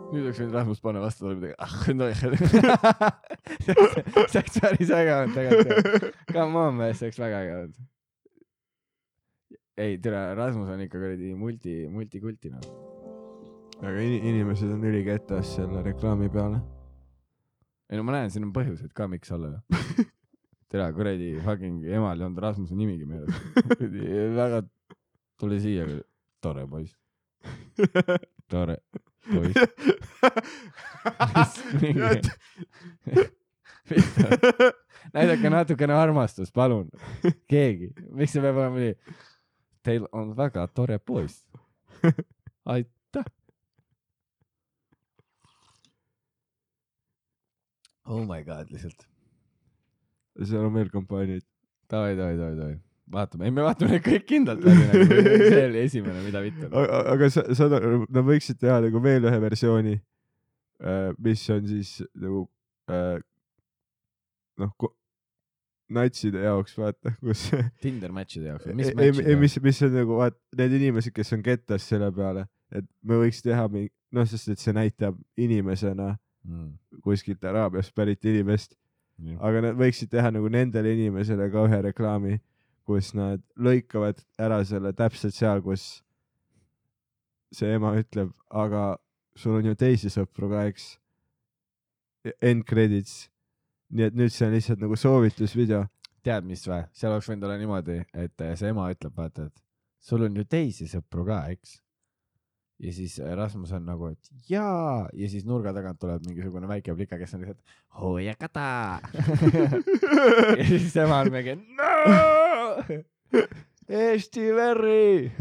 nüüd oleks võinud Rasmus panna vastu talle midagi, ah noh, see oleks päris äge olnud tegelikult. Come on, mees, see oleks väga äge olnud. ei, tere, Rasmus on ikka kuradi multi, multikulti noh. aga in- inimesed on üliketas selle reklaami peale. Ei no ma näen, siin on põhjused ka, miks olla ju. tere, kuradi fucking emal ei olnud Rasmuse nimigi meeles. väga, tule siia, tore poiss, tore poiss. näidake natukene armastust, palun. keegi, miks see peab olema nii? Teil on väga tore poiss. aitäh. Oh my god, lihtsalt. seal on veel kampaaniaid. davai, davai, davai, davai. vaatame, ei me vaatame need kõik kindlalt läbi nagu, see oli esimene, mida vittu. aga sa, sa, nad võiksid teha nagu veel ühe versiooni, mis on siis nagu äh, noh, natside jaoks vaata, kus Tinder match'ide jaoks või ei mis, ei, match'ide ei, jaoks? mis, mis on nagu vaat need inimesed, kes on kettas selle peale, et me võiks teha mingi, noh, sest et see näitab inimesena Mm, kuskilt Araabiast pärit inimest, aga nad võiksid teha nagu nendele inimesele ka ühe reklaami, kus nad lõikavad ära selle täpselt seal, kus see ema ütleb, aga sul on ju teisi sõpru ka, eks. End credits. nii et nüüd see on lihtsalt nagu soovitusvideo. tead, mis või? seal oleks võinud olla niimoodi, et see ema ütleb, vaata, et sul on ju teisi sõpru ka, eks. Ja siis Rasmus on nagu, et jaa, ja siis nurga tagant tuleb mingisugune väike plika, kes on lihtsalt hoiakata. ja siis ema on mingi no!. Eesti veri.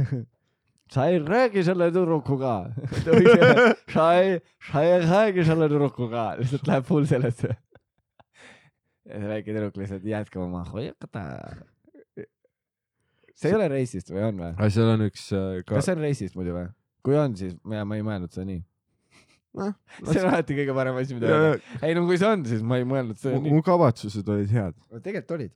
sa ei räägi selle tüdrukuga. sa ei, sa ei räägi selle tüdrukuga, lihtsalt läheb full sellesse. ja see väike tüdruk lihtsalt jätkab oma hoiakata. see ei ole reisist või on või? seal on üks äh, ka kas see on reisist muidu või? Kui on, siis ma, ma ei mõelnud seda nii. Noh, see on alati kõige parem asi, mida Ja- öelda. ei no kui see on, siis ma ei mõelnud seda nii mu. kavatsused olid head. tegelikult olid.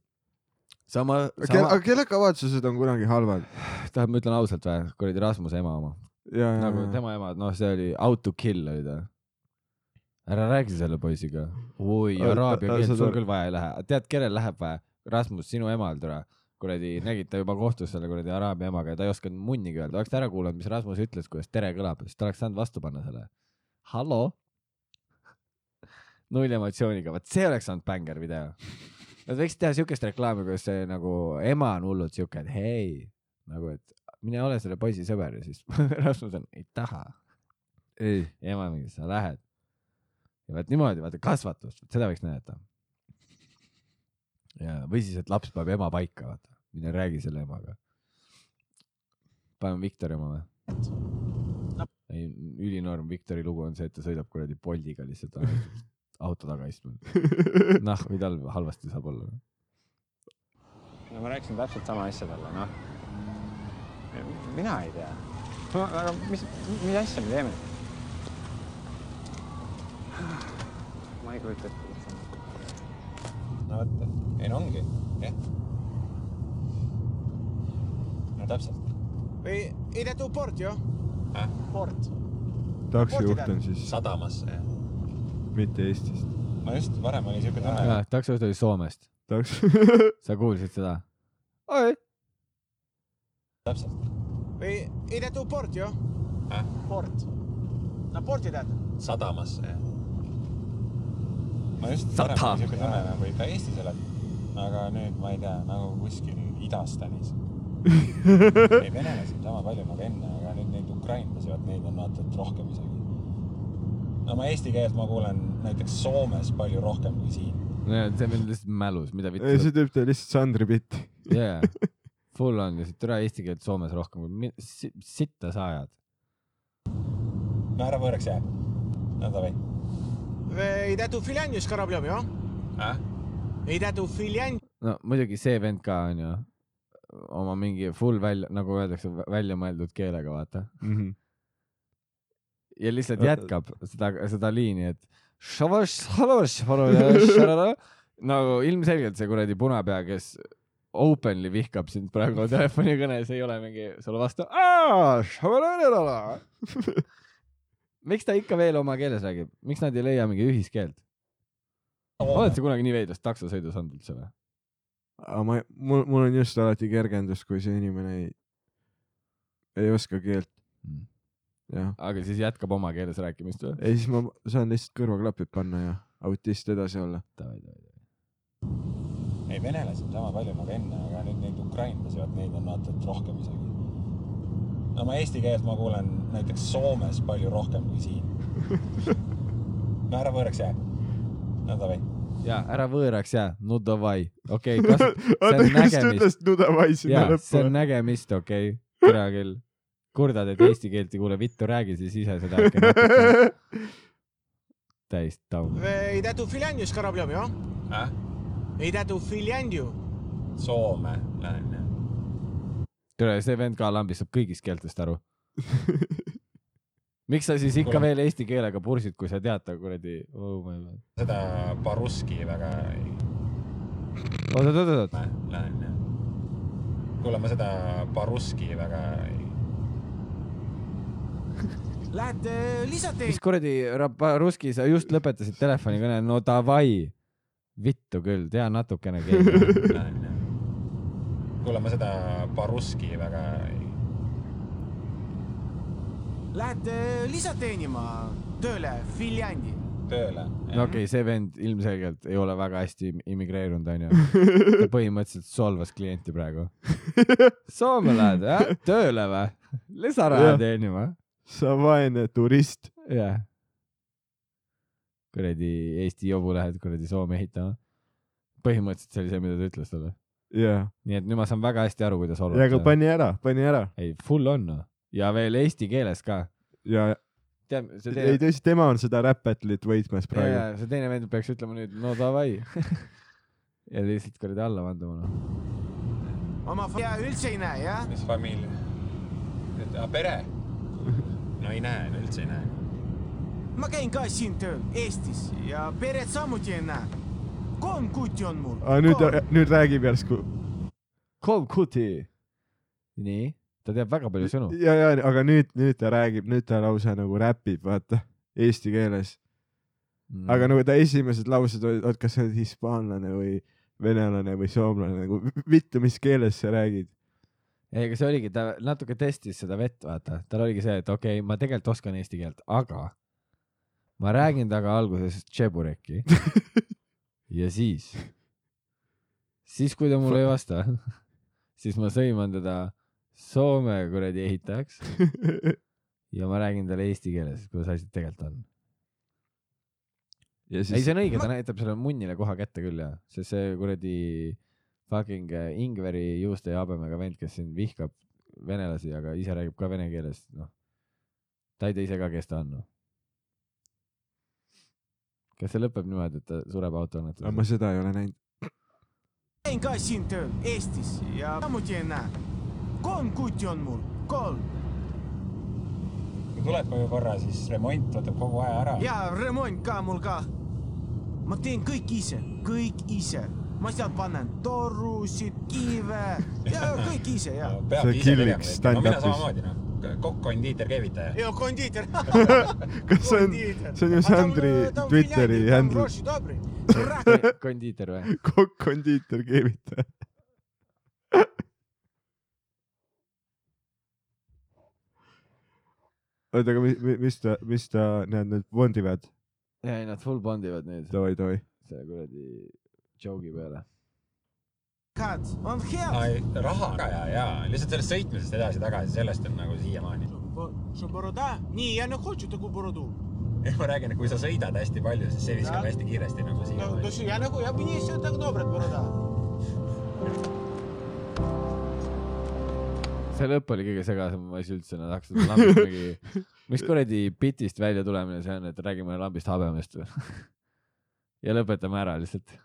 sama, Kel, aga sama, kelle kavatsused on kunagi halvad? tähendab, ma ütlen ausalt või, kuradi Rasmuse ema oma. ja, ja, nagu ja. tema ema, noh, see oli out to kill oli ta. ära räägi selle poisiga. oi, Aga- araabia aga keelt sul küll vaja ei lähe. tead, kellel läheb vaja? Rasmus, sinu emal tule. kuradi, nägid ta juba kohtus selle kuradi araabia emaga ja ta ei osanud munnigi öelda. oleks ta ära kuulanud, mis Rasmus ütles, kuidas tere kõlab, siis ta oleks saanud vastu panna selle. hallo? null emotsiooniga, vot see oleks olnud bängar video. Nad võiks teha siukest reklaami, kus see nagu ema on hullult siuke, et hei, nagu et mine ole selle poisi sõber ja siis Rasmus on, ei taha. ei, ja ema mingi, sa lähed. ja vot niimoodi, vaata kasvatust, seda võiks näidata. ja, või siis, et laps paneb ema paika, vaata, mine räägi selle emaga. paneme Viktori oma või? ei, ülinorm Viktori lugu on see, et ta sõidab kuradi Boltiga lihtsalt auto taga istunud. noh, või tal halvasti saab olla. no ma rääkisin täpselt sama asja talle, noh. mina ei tea. aga mis, mis asja me teeme? ma ei kujuta ette no vot, ei no ongi, jah. täpselt. Ei, ei te tuu port ju? Äh? Port. taksojuht on siis sadamasse, jah. mitte Eestist. no just, varem oli siuke tunne. taksojuht oli Soomest. taks-, sa kuulsid seda? oi. täpselt. Ei, ei te tuu port ju? Äh? Port. No porti tead? sadamasse, jah. no just, Sadam. varem oli siuke tunne nagu ikka Eestis elad. aga nüüd ma ei tea, nagu kuskil Idastanis. ei, venelasi on sama palju nagu enne, aga nüüd neid ukrainlasi, vot neid on vaata et rohkem isegi. no ma eesti keelt ma kuulen näiteks Soomes palju rohkem kui siin. see on meil lihtsalt mälus, mida see vittu. teeb lihtsalt Sandri bitti. jaa, full on lihtsalt türa eesti keelt Soomes rohkem kui mi- si- sitta sa ajad. no ära võõraks jää. no davai Ei Finlandis karablem ju? äh?. Ei te tuu Finland... no muidugi see vend ka onju, oma mingi full välja, nagu öeldakse, välja mõeldud keelega, vaata. ja lihtsalt jätkab seda, seda liini, et nagu ilmselgelt see kuradi punapea, kes openly vihkab sind praegu telefonikõnes, ei ole mingi sulle vastu. miks ta ikka veel oma keeles räägib, miks nad ei leia mingi ühiskeelt? oled sa kunagi nii veidrast taksosõidus olnud üldse või? Aga ma, mul, mul on just alati kergendus, kui see inimene ei, ei oska keelt. Mm. aga siis jätkab oma keeles rääkimist või? ei siis ma saan lihtsalt kõrvaklapid panna ja autist edasi olla. ei, venelasi on sama palju nagu enne, aga nüüd neid ukrainlasi, vot neid on vaata et rohkem isegi. no ma eesti keelt ma kuulen näiteks Soomes palju rohkem kui siin. no ära võõraks jää. no davai. Ja ära võõraks jää, no davai, okei okay,, oota, kas ta nägemist. ütles Nudavai sinna jaa, see lõppu on? nägemist, okei okay., türa küll. kurdad, et eesti keelt ei kuule, vittu räägi siis ise seda täis taun. Ei te tuu Finlandis karablem ju? äh?. Ei te tuu Finland ju? Soome lähen jah. türa, see vend ka lambist saab kõigist keeltest aru. miks sa siis ikka veel eesti keelega pursid, kui sa tead ta kuradi oh, seda Baruski väga ei oot, oot, oot, oot, lähen jah. kuule, ma seda Baruski väga ei Lähete lisate mis kuradi Ruski, sa just lõpetasid telefonikõne, no davai. vittu küll, tea natukene jah. kuule, ma seda Baruski väga ei Lähete lisa teenima tööle Finlandi. tööle. no okei okay,, see vend ilmselgelt ei ole väga hästi immigreerunud, onju. ta põhimõtteliselt solvas klienti praegu. Soome lähed, jah? tööle või? lisaraha teenima? sa vaene turist. jah. kuradi Eesti jobu lähed kuradi Soome ehitama. põhimõtteliselt see oli see, mida ta ütles talle. jaa, nii et nüüd ma saan väga hästi aru, kuidas ja aga pani ära, pani ära ei, full on noh. Ja veel eesti keeles ka. ja tead, see ei teine, tõsi, tema on seda rap battle'it võitmas praegu. see teine vend peaks ütlema nüüd no davai. ja lihtsalt kuradi alla vanduma noh. oma fa- ja üldse ei näe jah? mis familia? pere? no ei näe, üldse ei näe. ma käin ka siin tööl Eestis ja peret samuti ei näe. kolm kuti on mul. aga nüüd, nüüd räägib järsku kolm kuti. nii, ta teab väga palju sõnu. ja, ja aga nüüd, nüüd ta räägib, nüüd ta lausa nagu räpib, vaata, eesti keeles. Mm. aga nagu ta esimesed laused olid, oot, kas sa oled hispaanlane või venelane või soomlane, nagu vittu, mis keeles sa räägid. ei, aga see oligi, ta natuke testis seda vett, vaata, tal oligi see, et okei okay,, ma tegelikult oskan eesti keelt, aga ma räägin temaga alguses tšebureki ja siis, siis kui ta mulle ei vasta, siis ma sõiman teda Soome kuradi ehitajaks ja ma räägin talle eesti keeles, kuidas asjad tegelikult on. ja ei, siis see on õige, ta näitab sellele munnile koha kätte küll ja, sest see kuradi fucking äh, Ingveri juuste ja habemega vend, kes siin vihkab venelasi, aga ise räägib ka vene keeles, noh. ta ei tea ise ka, kes ta on, noh. kas see lõpeb niimoodi, et ta sureb aga ma autoõnnetuses? seda ei ole näinud. käin ka siin tööl Eestis ja samuti ei näe. Kolm kuti on mul, kolm kui tuleb koju korra, siis remont võtab kogu aja ära. ja remont ka mul ka. ma teen kõik ise, kõik ise. ma seal panen torusid, kive ja kõik ise ja. See killiks no stand-up'is. noh, kokk, kondiiter, keevitaja. ja kondiiter. kas see on, see on ju Sandri Twitteri handle, kondiiter või? kokk, kondiiter, keevitaja. oota, aga mis, mis ta, mis ta, näed, need bondivad? ja ei, nad full bondivad nüüd. davai, davai. selle kuradi joke'i peale. on hea. raha ka ja, ja lihtsalt sellest sõitmisest edasi-tagasi, sellest on nagu siiamaani. nii, ja noh, hoidsid nagu borodu ei, ma räägin, et kui sa sõidad hästi palju, siis see viskab hästi kiiresti nagu siia. no, no, ja nagu, ja nii, see on nagu dobro, boroda. see lõpp oli kõige segasem asi üldse, nad hakkasid lambist mingi, mis kuradi bitist välja tulemine see on, et räägime lambist habemest või? ja lõpetame ära lihtsalt.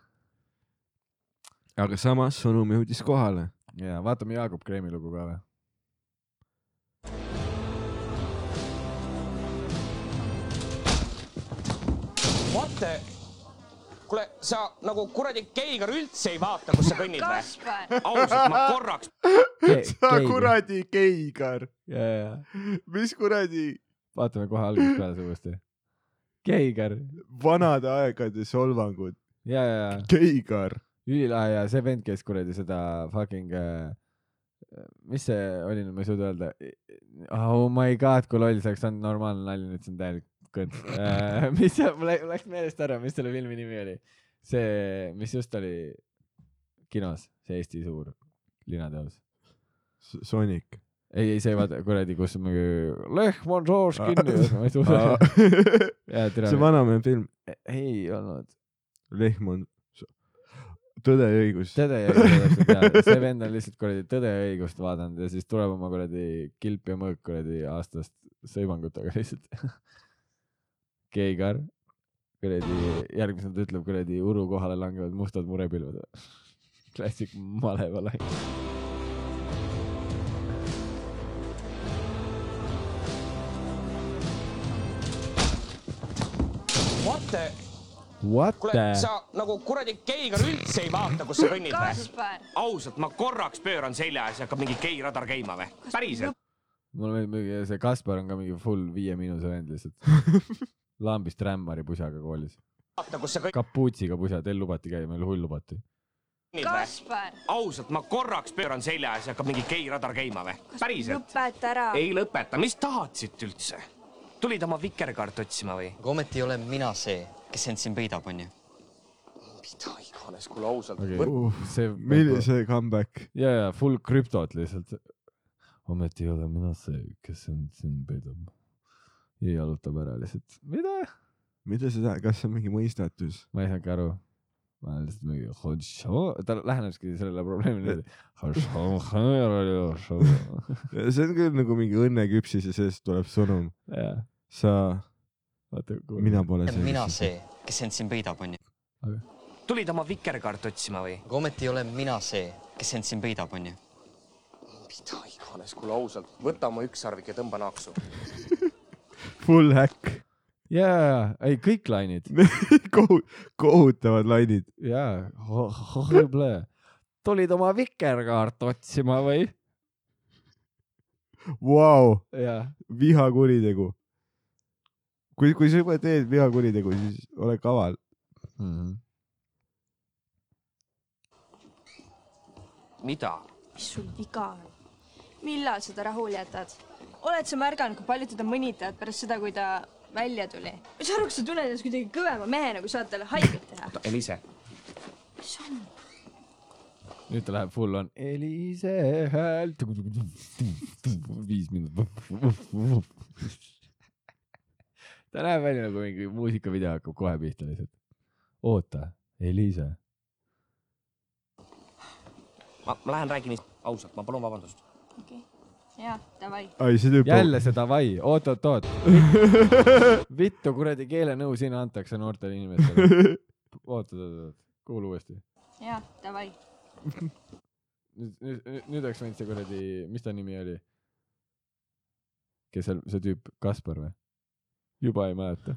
aga samas sõnum jõudis kohale. ja vaatame Jaagup Kreemi lugu ka või? What the? kuule, sa nagu kuradi Keigar üldse ei vaata, kus sa kõnnid või? Ausalt, ma korraks, sa. kuradi ja, mis kuradi vaatame kohe algusest peale see uuesti. Keigar, vanade aegade solvangud, ja, ja, ja, Keigar. ülilahe ja see vend, kes kuradi seda fucking äh, mis see oli, ma ei suuda öelda. Oh my god, kui loll see oleks olnud normaalne nali, nüüd see on täielik kõnd äh. mis see, mul läks- meelest ära, mis selle filmi nimi oli. see, mis just oli kinos, see Eesti suur linateos. Sonic. ei, ei see vaata kuradi, kus mingi lehm on soos kinni, jaa, tere see. vanamehe film, ei olnud. Lehm on, Tõde ja õigus. Tõde ja õigus täpselt jaa, see vend on lihtsalt kuradi Tõde ja õigust vaadanud ja siis tuleb oma kuradi kilp ja mõõk kuradi aastast sõimangutega lihtsalt. Keigar, kuradi järgmisena ta ütleb kuradi uru kohale langevad mustad murepilved. klassik maleva lain. what the, What kuule, the? sa nagu kuradi Keigar üldse ei vaata, kus sa kõnnid või? Ausalt, ma korraks pööran selja ja siis hakkab mingi geiradar käima või? päriselt? mulle meeldib muidugi see Kaspar on ka mingi full viie miinuse vend lihtsalt. lambist rämmari pusaga koolis. vaata, kus sa kõnnid kapuutsiga pusa, teil lubati käia, meil hull lubati. Kaspar, ausalt, ma korraks pööran selja ja siis hakkab mingi geiradar käima või? päriselt? lõpeta ära. ei lõpeta, mis tahad siit üldse? tulid oma vikerkaart otsima või? aga ometi ei ole mina see, kes end siin peidab, onju. mida iganes, kuule ausalt okay.. okay., see. millise comeback? ja, ja full krüptot lihtsalt. ometi ei ole mina see, kes sind siin peidab. Ja jalutab ära lihtsalt. mida? mida see tähendab, kas see on mingi mõistatus? ma ei saanudki aru. ma olen lihtsalt mingi, ta läheneski sellele probleemile see on küll nagu mingi õnneküpsis ja sellest tuleb sõnum. sa, vaata. mina pole see. mina see, kes end siin peidab, onju. tulid oma vikerkaart otsima või? aga ometi ei ole mina see, kes end siin peidab, onju. mida iganes, kuule ausalt, võta oma ükssarvik ja tõmba naaksu. Full häkk. ja, ja, ei kõik lainid Kohu-, kohutavad lainid. jaa, horrible. tulid oma vikerkaart otsima või? Vau, vihakuritegu. kui, kui sa juba teed vihakuritegu, siis ole kaval. Mhm. mida? mis sul viga on? millal sa ta rahule jätad? Oled sa märganud, kui palju teda mõnitavad pärast seda, kui ta välja tuli? ma ei saa aru, kas sa tunned ennast kuidagi kõvema mehena, kui saad talle haiget teha. Eliise, mis on? nüüd ta läheb full on Eliise hääl. viis minutit. ta näeb välja nagu mingi muusikavideo hakkab kohe pihta lihtsalt. oota, Eliise. ma, ma lähen räägin ausalt, ma palun vabandust. okei, jaa, davai. ai, see tüüp. jälle see davai, oot, oot, oot. vittu kuradi keelenõu siin antakse noortele inimestele. oot, oot, oot, oot, kuula uuesti. jaa, davai. nüüd, nüüd, nüüd oleks võinud see kuradi, mis ta nimi oli? kes seal, see tüüp, Kaspar või? juba ei mäleta.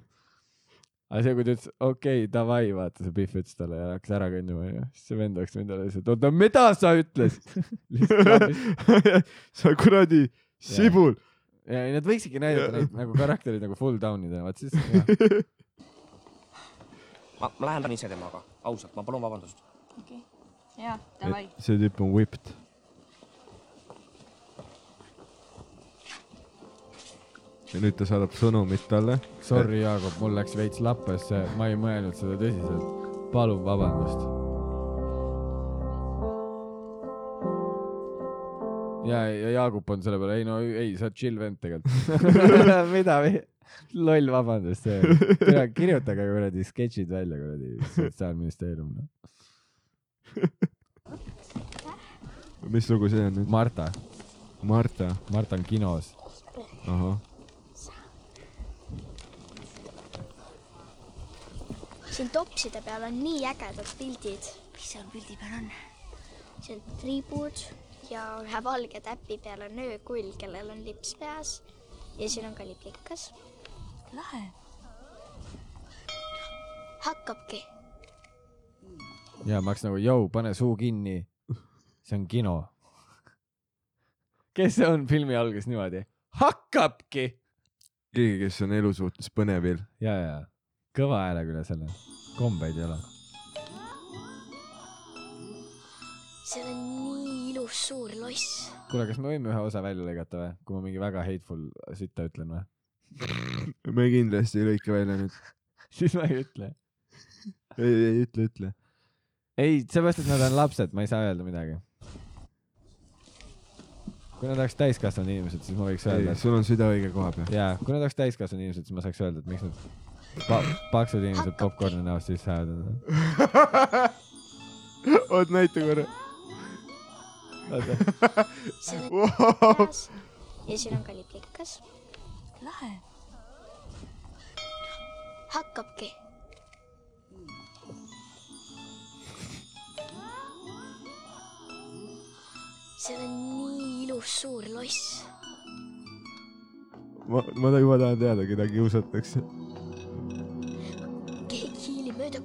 Aga see, kui ta ütles okei okay,, davai, vaata see Pihv ütles talle ja hakkas ära kõndima onju, siis see vend oleks võinud olla lihtsalt, oota, mida sa ütles? sa kuradi sibul. ja nad võiksidki näidata neid nagu karakterid nagu full down ida, vaat siis ma, ma lähen ise temaga, ausalt, ma palun vabandust. okei, jaa, davai. see tüüp on whipped. Ja nüüd ta saadab sõnumit talle. Sorry, Jaagup, mul läks veits lappesse, ma ei mõelnud seda tõsiselt. palun vabandust. ja, ja Jaagup on selle peale, ei no ei, sa oled chill vend tegelikult. mida, loll vabandust, kirjutage kuradi sketšid välja kuradi Sotsiaalministeerium no.. mis lugu see on nüüd? Marta, Marta. Marta on kinos. ahah. Siin topside peal on nii ägedad pildid. mis seal pildi peal on? see on tribud ja ühe valge täpi peal on öökull, kellel on lips peas ja siin on ka liblikas. lahe. hakkabki. ja ma hakkasin nagu, jõu, pane suu kinni. see on kino. kes see on filmi alguses niimoodi? hakkabki. keegi, kes on elu suhtes põnevil. ja, ja kõva häälega üle selle, kombeid ei ole. seal on nii ilus suur loss. kuule, kas me võime ühe osa välja lõigata või, kui ma mingi väga hateful sitta ütlen või? me kindlasti ei lõika välja nüüd. siis ma ei ütle. ei, ei ütle, ütle. ei, seepärast, et nad on lapsed, ma ei saa öelda midagi. kui nad oleks täiskasvanud inimesed, siis ma võiks öelda, sul on süda õige koha peal. et jaa, kui nad oleks täiskasvanud inimesed, siis ma saaks öelda, et miks nad pa paksud inimesed popkorni näost sisse ajavad. oot, näita korra. see Wow. ja siin on ka liblikas. lahe. hakkabki. seal on nii ilus suur loss. ma, ma juba tahan teada, keda kiusatakse.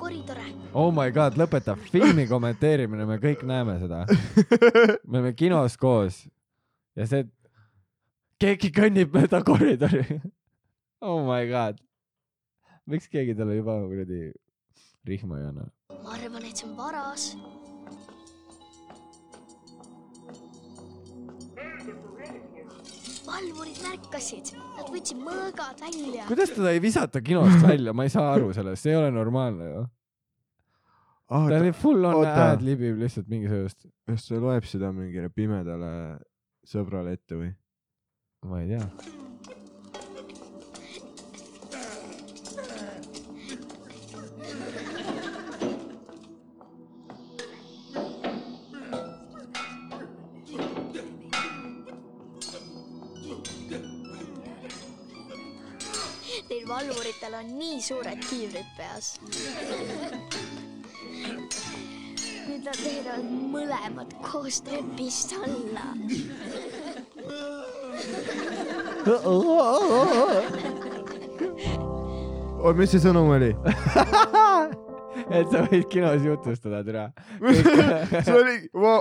koridore. oh my god, lõpeta filmi kommenteerimine, me kõik näeme seda. me oleme kinos koos ja see, keegi kõnnib mööda koridori. oh my god. miks keegi talle juba kuradi rihma ei anna? ma arvan, et see on varas. Valvurid märkasid, nad võtsid mõõgad välja. kuidas teda ei visata kinost välja, ma ei saa aru sellest, see ei ole normaalne ju. ah, ta oli full on ad libib lihtsalt mingisugust, kas ta loeb seda mingile pimedale sõbrale ette või? ma ei tea. Neil valvuritel on nii suured kiivrid peas. nüüd nad heidavad mõlemad koos trepist alla. oot, mis see sõnum oli? et sa võid kinos jutustada, türa. see oli, ma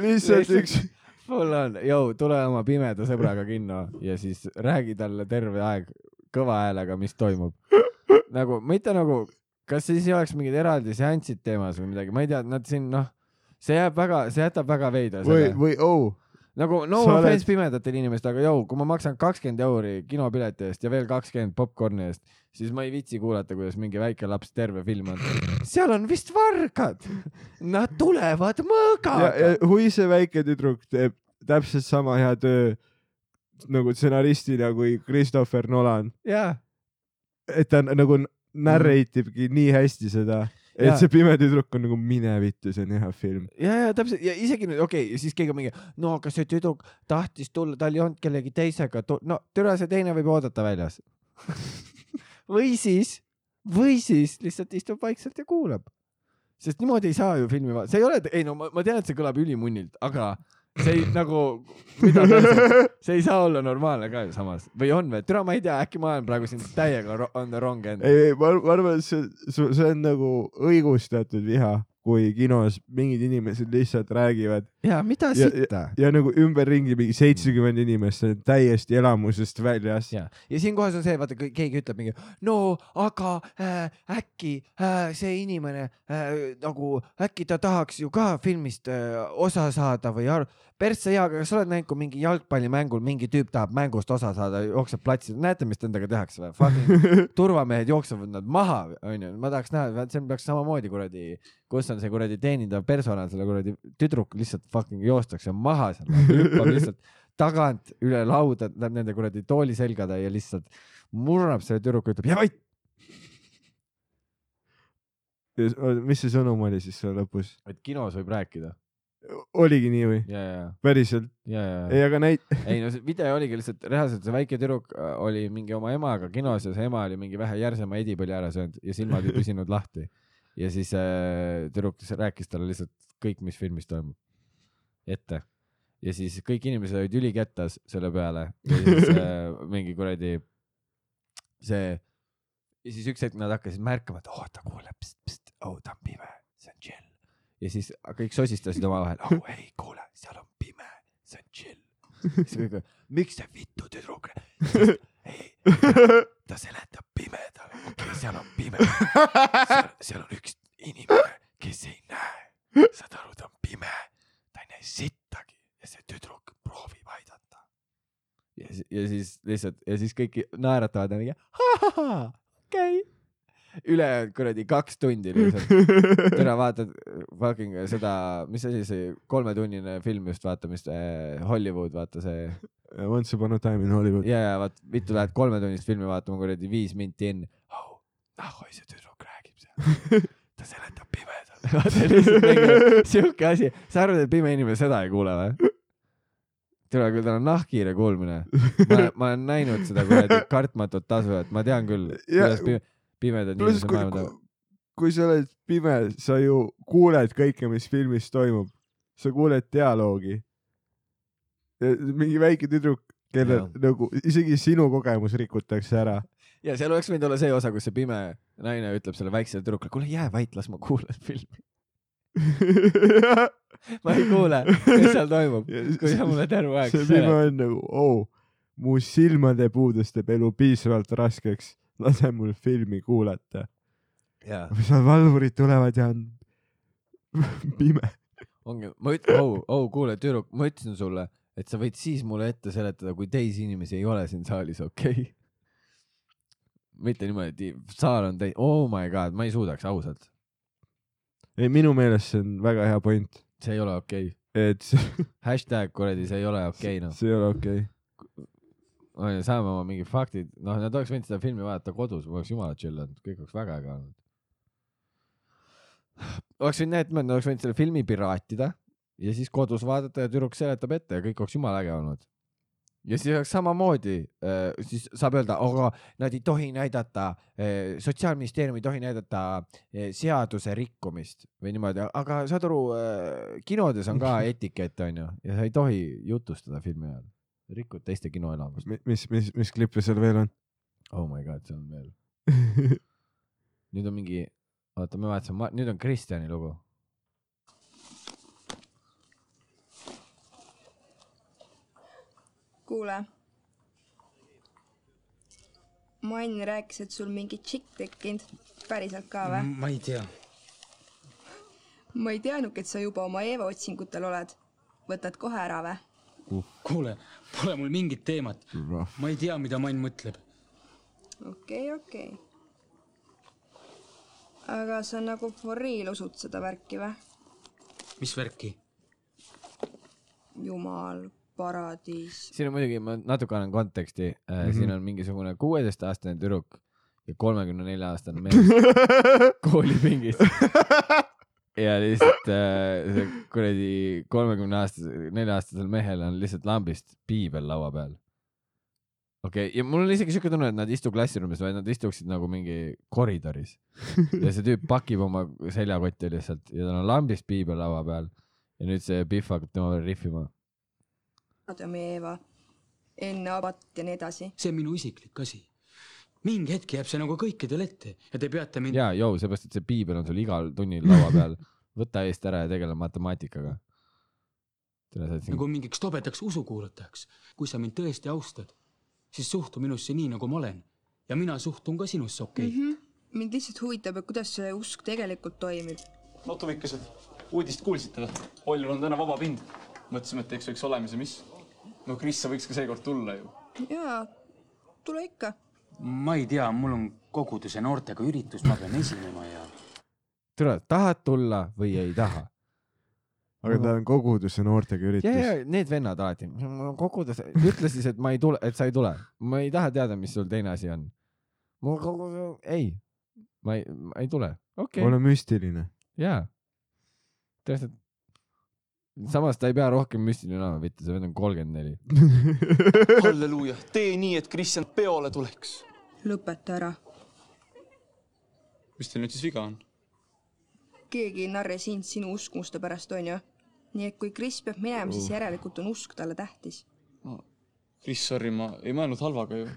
lihtsalt üks, full on, jõu, tule oma pimeda sõbraga kinno ja siis räägi talle terve aeg kõva häälega, mis toimub. nagu mitte nagu, kas siis ei oleks mingid eraldi seansid teemas või midagi, ma ei tea, nad siin noh, see jääb väga, see jätab väga veidra või või oh, nagu no sa offense oled- pimedatele inimestele, aga jõu, kui ma maksan kakskümmend euri kinopileti eest ja veel kakskümmend popkorni eest, siis ma ei viitsi kuulata, kuidas mingi väike laps terve film on. seal on vist vargad, nad tulevad ja, mõõgaga ja. kui see väike tüdruk teeb täpselt sama hea töö nagu stsenaristina kui Christopher Nolan, jaa, et ta nagu narrate ibki nii hästi seda, et Jaa. see pime tüdruk on nagu mine vittu, see on hea film. ja, ja täpselt ja isegi nüüd okei okay,, siis keegi mingi, no aga see tüdruk tahtis tulla, tal ei olnud kellegi teisega, no türa see teine võib oodata väljas. või siis, või siis lihtsalt istub vaikselt ja kuulab. sest niimoodi ei saa ju filmi vaadata, see ei ole, ei no ma, ma tean, et see kõlab ülimunnilt, aga see ei nagu, mida päriselt, see ei saa olla normaalne ka ju samas. Või on või, türa ma ei tea, äkki ma olen praegu siin täiega on the wrong end. ei, ei, ma ma arvan, et see, see on nagu õigustatud viha, kui kinos mingid inimesed lihtsalt räägivad ja mida sitta ja, ja nagu ümberringi mingi seitsekümmend inimest on täiesti elamusest väljas. ja, ja siinkohas on see, vaata, kui keegi ütleb mingi, no aga äh, äkki äh, see inimene äh, nagu äkki ta tahaks ju ka filmist äh, osa saada või aru, persse jaa, aga kas sa oled näinud, kui mingi jalgpallimängul mingi tüüp tahab mängust osa saada, jookseb platsil, näete, mis nendega tehakse või? Fucking turvamehed jooksevad nad maha, onju, ma tahaks näha, see peaks samamoodi kuradi, kus on see kuradi teenindav personal, selle kuradi tüdruk lihtsalt fucking joostakse maha seal, hüppab lihtsalt tagant üle lauda, läheb nende kuradi tooli selgade ja lihtsalt murnab selle tüdruku, ütleb jää vait. mis see sõnum oli siis seal lõpus? et kinos võib rääkida. Oligi nii või? ja, ja, päriselt? ja, ei, aga näit-, ei no see video oligi lihtsalt reaalselt see väike tüdruk äh, oli mingi oma emaga kinos ja see ema oli mingi vähe järsema edipõli ära söönud ja silmad ei püsinud lahti. ja siis äh, tüdruk rääkis talle lihtsalt kõik, mis filmis toimub ette. ja siis kõik inimesed olid ülikettas selle peale ja siis äh, mingi kuradi see ja siis üks hetk nad hakkasid märkama, et oh ta kuuleb, oh ta on pime, see on chill. Ja siis kõik sosistasid omavahel, oh ei kuule, seal on pime, see on chill. siis kõik, miks see vittu tüdruk, ei, ta seletab pimedale, okei okay,, seal on pime, seal, on üks inimene, kes ei näe, saad aru, ta on pime, ta ei näe sittagi ja see tüdruk proovib aidata. ja, ja siis lihtsalt ja siis kõik naeratavad ja mingi okei okay.. Ülejäänud kuradi kaks tundi lihtsalt. täna vaatad fucking seda, mis asi see kolmetunnine film just vaata, mis äh, Hollywood vaata see Once upon a time in Hollywood. ja, ja vaat vittu lähed kolmetunnist filmi vaatama kuradi viis minti enne oh,. ah oi see tüdruk räägib seal, ta seletab pimedale. vaata lihtsalt mingi siuke asi, sa arvad, et pime inimene seda ei kuule või? tule küll, tal on nahkhiire kuulmine. ma, olen näinud seda kuradi kartmatut tasu, et ma tean küll, kuidas pime, pimedad inimesed kui, maailma teevad. kui sa oled pime, sa ju kuuled kõike, mis filmis toimub. sa kuuled dialoogi. mingi väike tüdruk, kellel nagu isegi sinu kogemus rikutakse ära. ja seal oleks võinud olla see osa, kus see pime naine ütleb selle väiksele tüdrukule, kuule jää vait, las ma kuulan filmi. ma ei kuule, mis seal toimub, kui sa mulle terve aeg see pime on nagu, oo, mu silmade puudus teeb elu piisavalt raskeks, lase mul filmi kuulata. jaa, seal valvurid tulevad ja on pime. ongi, ma ütlen, oh, oh, kuule tüdruk, ma ütlesin sulle, et sa võid siis mulle ette seletada, kui teisi inimesi ei ole siin saalis, okei okay?? mitte niimoodi, et saal on täis, oh my god, ma ei suudaks ausalt, ei, minu meelest see on väga hea point, see ei ole okei okay.. et see, hashtag kuradi, see ei ole okei okay,, noh. see ei ole okei okay.. Saame oma mingid faktid, noh, nad oleks võinud seda filmi vaadata kodus, oleks jumala chill olnud, kõik oleks väga äge olnud. oleks võinud need, nad oleks võinud selle filmi piraatida ja siis kodus vaadata ja tüdruk seletab ette ja kõik oleks jumala äge olnud. ja siis oleks samamoodi, siis saab öelda, aga nad ei tohi näidata, sotsiaalministeerium ei tohi näidata eh, seaduse rikkumist või niimoodi, aga saad aru, kinodes on ka etikett onju ja sa ei tohi jutustada filmi ajal, rikud teiste kinoelamust. mis, mis, mis klippe seal veel on? oh my god, see on veel. nüüd on mingi oota, ma vaatasin, nüüd on Kristjani lugu. kuule. Mann rääkis, et sul mingi tšikk tekkinud. päriselt ka või? ma ei tea. ma ei teadnudki, et sa juba oma Eeva otsingutel oled. võtad kohe ära või? kuule, pole mul mingit teemat. ma ei tea, mida Mann mõtleb. okei, okei. aga sa nagu for real usud seda värki või? mis värki? jumal, paradiis. siin on muidugi, ma natuke annan konteksti mm, -hmm. Siin on mingisugune kuueteistaastane tüdruk ja kolmekümne nelja aastane mees koolipingis. ja lihtsalt äh, see kuradi kolmekümne aastase, nelja aastasel mehel on lihtsalt lambist piibel laua peal. okei okay., ja mul on isegi siuke tunne, et nad ei istu klassiruumis, vaid nad istuksid nagu mingi koridoris. ja see tüüp pakib oma seljakotti lihtsalt ja tal on lambist piibel laua peal ja nüüd see Pihv hakkab tema peale rihvima. Adam ja Eeva, enne abat ja nii edasi. see on minu isiklik asi. Mingi hetk jääb see nagu kõikidele ette ja te peate mind. ja, joo, seepärast, et see piibel on sul igal tunnil laua peal. võta eest ära ja tegele matemaatikaga. nagu mingiks tobedaks usukuulutajaks. kui sa mind tõesti austad, siis suhtu minusse nii, nagu ma olen. ja mina suhtun ka sinusse, okei okay?? mm. -hmm. mind lihtsalt huvitab, et kuidas see usk tegelikult toimib. notumikesed, uudist kuulsite või? Ollil on täna vaba pind. mõtlesime, et eks võiks olemise, mis? no Kris, sa võiks ka seekord tulla ju. jaa, tule ikka. Ma ei tea, mul on koguduse noortega üritus, ma pean esinema ja. tule, tahad tulla või ei taha? aga ta on koguduse noortega ja, üritus. ja need vennad alati, kogudes, ütle siis, et ma ei tule, et sa ei tule, ma ei taha teada, mis sul teine asi on. mul kogu, ei, ma ei, ma ei tule, okei ole okay., müstiline. jaa. tõesti, samas ta ei pea rohkem müstiline olema, mitte see vend on kolmkümmend neli. halleluuja, tee nii, et Kristjan peole tuleks. lõpeta ära. mis teil nüüd siis viga on? keegi ei narri sind sinu uskumuste pärast, onju. nii et kui Kris peab minema, siis Uh. järelikult on usk talle tähtis. Kris, sorry, ma ei mõelnud halvaga ju.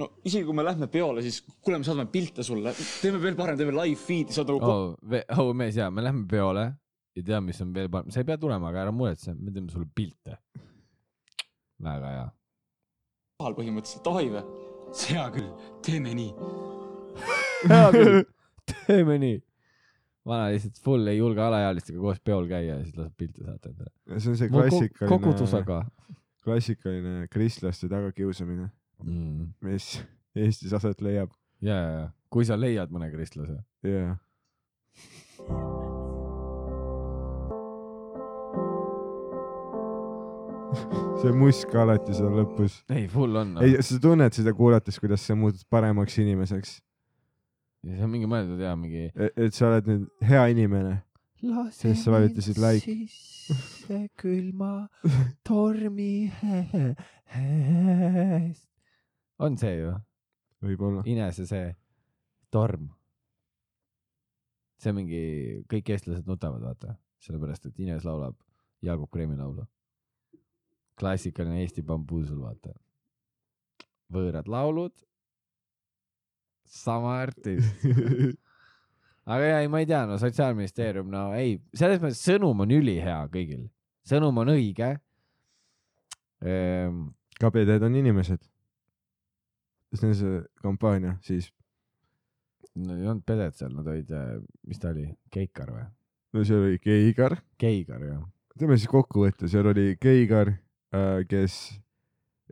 no isegi kui me lähme peole, siis kuule, me saadame pilte sulle, teeme veel parem, teeme live feed'i, saad nagu oh,. oh mees jaa, me lähme peole ja tead, mis on veel parem, sa ei pea tulema, aga ära muretse, me teeme sulle pilte. väga hea. kohal põhimõtteliselt, davai või? hea küll, teeme nii. hea küll, teeme nii. vana lihtsalt full ei julge alaealistega koos peol käia ja siis laseb pilte saata endale. see on see klassikaline kogudusega. klassikaline kristlaste tagakiusamine mm., mis Eestis aset leiab. ja, ja, ja kui sa leiad mõne kristlase. jaa. see musk alati seal lõpus. ei, full on no.. ei, sa tunned seda kuulates, kuidas sa muutud paremaks inimeseks. see on mingi mõeldud ja mingi. et sa oled nüüd hea inimene. sest sa vajutasid like. sisse külma tormi eest. on see ju? võib-olla. Inese see torm. see on mingi, kõik eestlased nutavad, vaata, sellepärast et Ines laulab Jaagup Kreemi laulu. Klassikaline Eesti bambuusul, vaata. võõrad laulud, sama artist. aga ja ei, ma ei tea, no Sotsiaalministeerium, no ei, selles mõttes sõnum on ülihea kõigil, sõnum on õige ehm,. kabedad on inimesed. see on see kampaania siis. Nad ei olnud peded seal, nad olid, mis ta oli, Keikar või? no seal oli Keigar. Keigar jah. teeme siis kokkuvõtte, seal oli Keigar, kes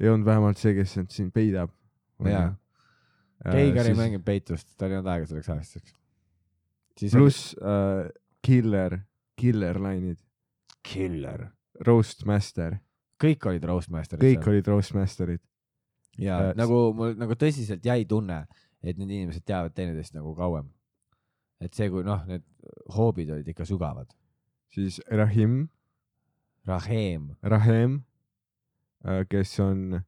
ei olnud vähemalt see, kes siin peidab. jaa. Äh, Keigar ei mänginud peitust, tal ei olnud aega selleks aastaks. pluss äh, Killer, Killer lainid. Killer. Roastmaster. kõik olid Roastmasterid. kõik olid Roastmasterid. ja Äh, nagu mul nagu tõsiselt jäi tunne, et need inimesed teavad teineteist nagu kauem. et see, kui noh, need hoobid olid ikka sügavad. siis Rahim, Rahem, Rahem, kes on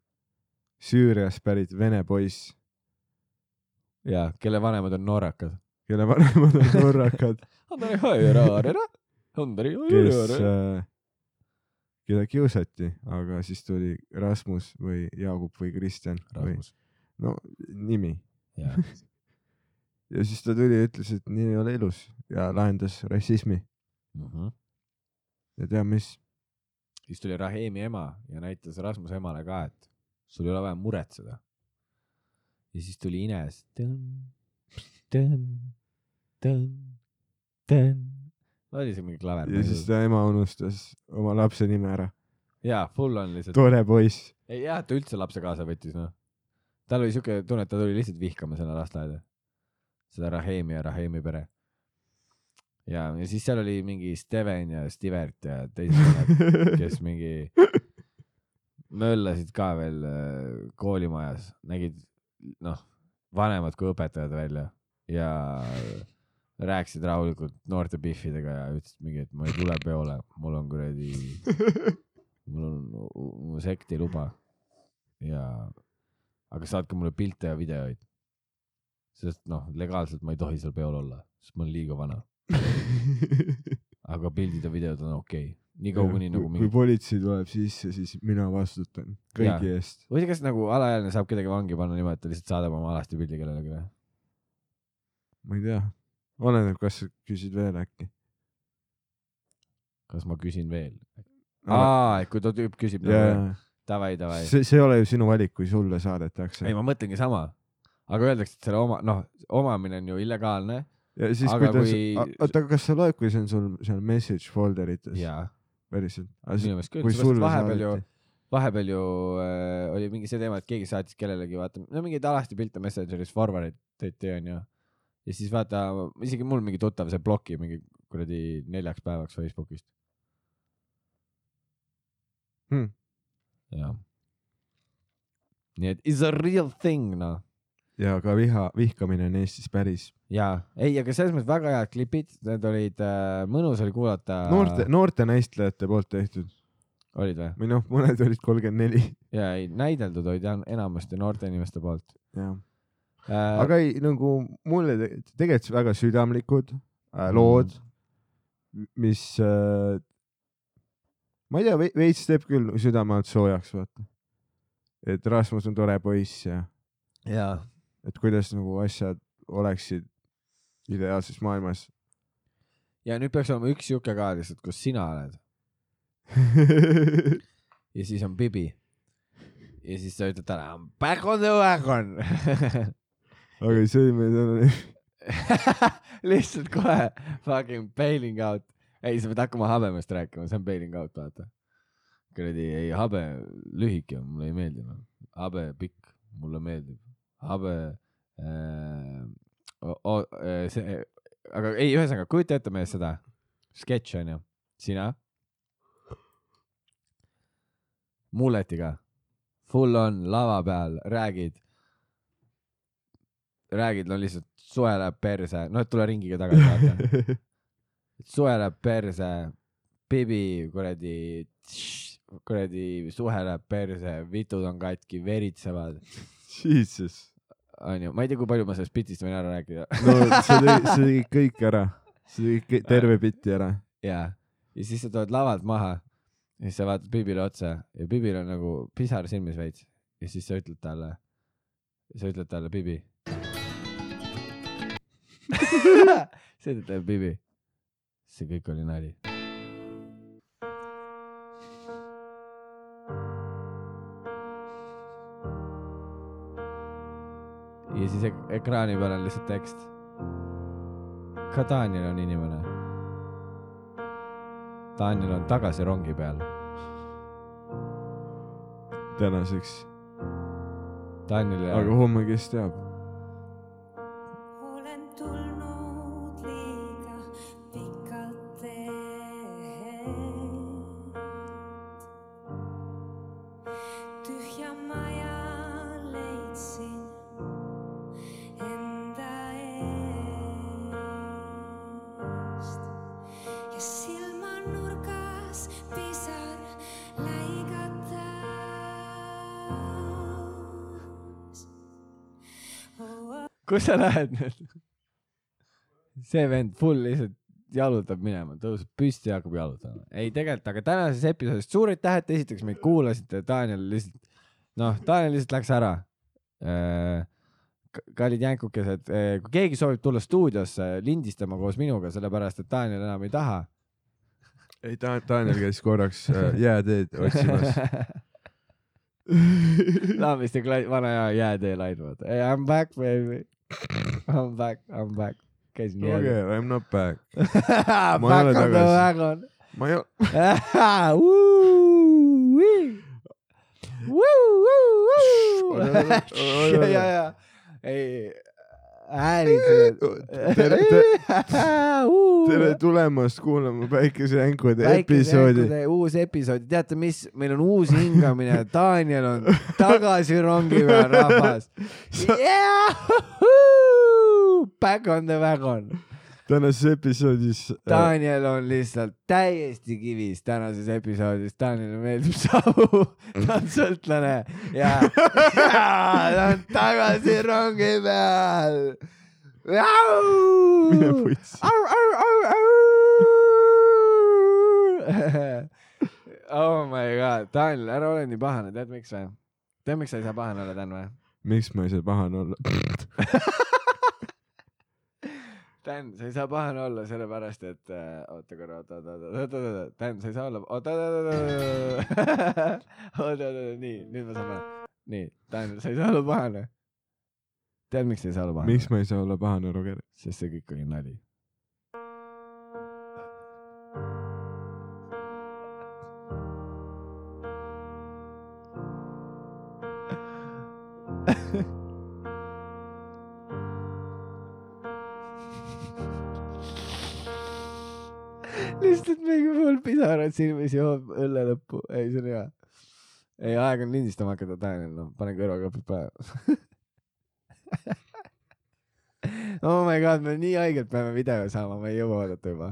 Süüriast pärit vene poiss, ja kelle vanemad on norrakad. kelle vanemad on norrakad, kes äh,, keda kiusati, aga siis tuli Rasmus või Jaagup või Kristjan või Rasmus. no nimi. Jaa. ja siis ta tuli ja ütles, et nii ei ole ilus ja lahendas rassismi mm. -hmm. ja tead mis, siis tuli Rahemi ema ja näitas Rasmuse emale ka, et sul ei ole vaja muretseda. ja siis tuli Ines. oli see mingi klaver? ja siis ta ema unustas oma lapse nime ära. jaa, full on lihtsalt. tore poiss. ei jah, ta üldse lapse kaasa võttis, noh. tal oli siuke tunne, et ta tuli lihtsalt vihkama sinna lasteaeda. seda Rahemi ja Rahemi pere. ja, ja siis seal oli mingi Steven ja Stivert ja teised kes mingi möllasid ka veel äh, koolimajas, nägid noh, vanemad kui õpetajad välja ja rääkisid rahulikult noorte Biffidega ja ütlesid mingi, et ma ei tule peole, mul on kuradi, mul on mu sekti luba ja aga saatke mulle pilte ja videoid. sest noh, legaalselt ma ei tohi seal peol olla, sest ma olen liiga vana. aga pildid ja videod on okei okay., niikaua kuni nagu kui mingi. politsei tuleb sisse, siis mina vastutan kõigi eest. või kas nagu alaealine saab kedagi vangi panna niimoodi, et ta lihtsalt saadab oma alasti pildi kellelegi või? ma ei tea, oleneb, kas sa küsid veel äkki. kas ma küsin veel? Aa, et kui too tüüp küsib nagu, davai, davai. see, see ei ole ju sinu valik, kui sulle saadetakse ei, ma mõtlengi sama, aga öeldakse, et selle oma, noh, omamine on ju illegaalne. Ja siis aga kuidas kui..., oota, aga kas sa loed, kui see on sul seal message folder ites? päriselt? minu meelest küll, sellepärast vahepeal ju, vahepeal ju äh, oli mingi see teema, et keegi saatis kellelegi, vaata, no mingeid alasti pilte Messengeris forward'id tehti, onju. ja siis vaata, isegi mul mingi tuttav, see bloki mingi kuradi neljaks päevaks Facebookist hmm.. jah. nii et is a real thing, noh. Ja ka viha, vihkamine on Eestis päris. jaa, ei, aga selles mõttes väga head klipid, need olid äh,, mõnus oli kuulata. noorte, noorte näitlejate poolt tehtud. olid või? või noh, mõned olid kolmkümmend neli. ja ei, näideldud olid jah enamasti noorte inimeste poolt. jah. Äh, aga ei, nagu mulle te- tegelikult väga südamlikud äh, lood mm., mis äh, ma ei tea, veits teeb küll südame alt soojaks, vaata. et Rasmus on tore poiss ja, jaa, et kuidas nagu asjad oleksid ideaalses maailmas. ja nüüd peaks olema üks siuke ka lihtsalt, kus sina oled. ja siis on Bibi. ja siis sa ütled talle I m back on the wagon. aga see oli meil täna lihtsalt kohe fucking bailing out. ei, sa pead hakkama habemest rääkima, see on bailing out, vaata. kuradi, ei habe lühike, mulle ei meeldi noh. habe pikk, mulle meeldib. Habe äh,, äh, see, aga ei, ühesõnaga kujuta ette mees seda sketš onju, sina. mulletiga, full on lava peal, räägid räägid, no lihtsalt soe läheb perse, et tule ringiga tagasi, vaata. soe läheb perse, Bibi kuradi, kuradi suhe läheb perse, vitud on katki, veritsevad. Jesus. onju, ma ei tea, kui palju ma sellest bitist võin ära rääkida. no see tegi, see tegi kõik ära, see tegi kõik- terve biti ära. jaa, ja siis sa tuled lavalt maha ja siis sa vaatad Bibile otsa ja Bibil on nagu pisar silmis veits ja siis sa ütled talle, sa ütled talle, Bibi. sa ütled talle, Bibi, see kõik oli nali. Ja siis ek ekraani peal on lihtsalt tekst. ka Daniel on inimene. Daniel on tagasi rongi peal. tänaseks. Daniel. aga homme, kes teab? Kus sa lähed nüüd? see vend full lihtsalt jalutab minema, tõuseb püsti ja hakkab jalutama. ei tegelikult, aga tänases episoodis suur aitäh, et esiteks meid kuulasite, Daniel lihtsalt, noh, Daniel lihtsalt läks ära. kallid jänkukesed, kui keegi soovib tulla stuudiosse lindistama koos minuga, sellepärast et Daniel enam ei taha. ei, Daniel käis korraks äh, jääteed otsimas. Laamiste kla-, vana hea jäätee lain, vaata. I m back baby. I m back, I m back. käisin okay, jääl. I m not back. Back ma ei ole on the tagasi. wagon. ma ei ole. ja, ja, ja, ei, häälid. tere, tere tulemast kuulama Päikesejänkude episoodi. uus episood, teate mis, meil on uus hingamine, Daniel on tagasi rongi peal, rahvas. Back on the wagon. Tänases episoodis äh, Daniel on lihtsalt täiesti kivis tänases episoodis, Danielile meeldib savu, ta on sõltlane ja ta on tagasi rongi peal. Mine putsi. oh my god, Daniel, ära ole nii pahane, tead miks või? tead, miks sa ei saa pahane olla, Dan või? miks ma ei saa pahane olla? Dan, sa ei saa pahane olla sellepärast, et äh, oota korra, oota, oota, oota, oota, oota, Dan, sa ei saa olla, oota, oota, oota, oota, oota, oota, nii, nüüd ma saan panna. nii, Dan, sa ei saa olla pahane. tead, miks sa ei saa olla pahane? miks ma ei saa olla pahane, Roger? sest see kõik oli nali. Pisarad silmis joob õlle lõppu, ei see on hea. ei, aeg on lindistama hakata, Daniel, noh, pane kõrvaklapid pähe. oh my god, me nii haigelt peame video saama, ma ei jõua oodata juba.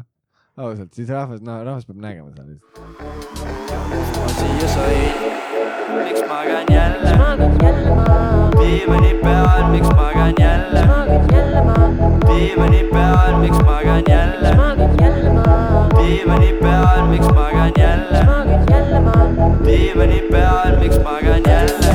ausalt, siis rahvas, no rahvas peab nägema seda lihtsalt. siia sain, miks magan jälle? diivani peal, miks magan jälle? diivani peal, miks magan jälle? diivani peal, miks magan jälle? diivani peal, miks magan jälle?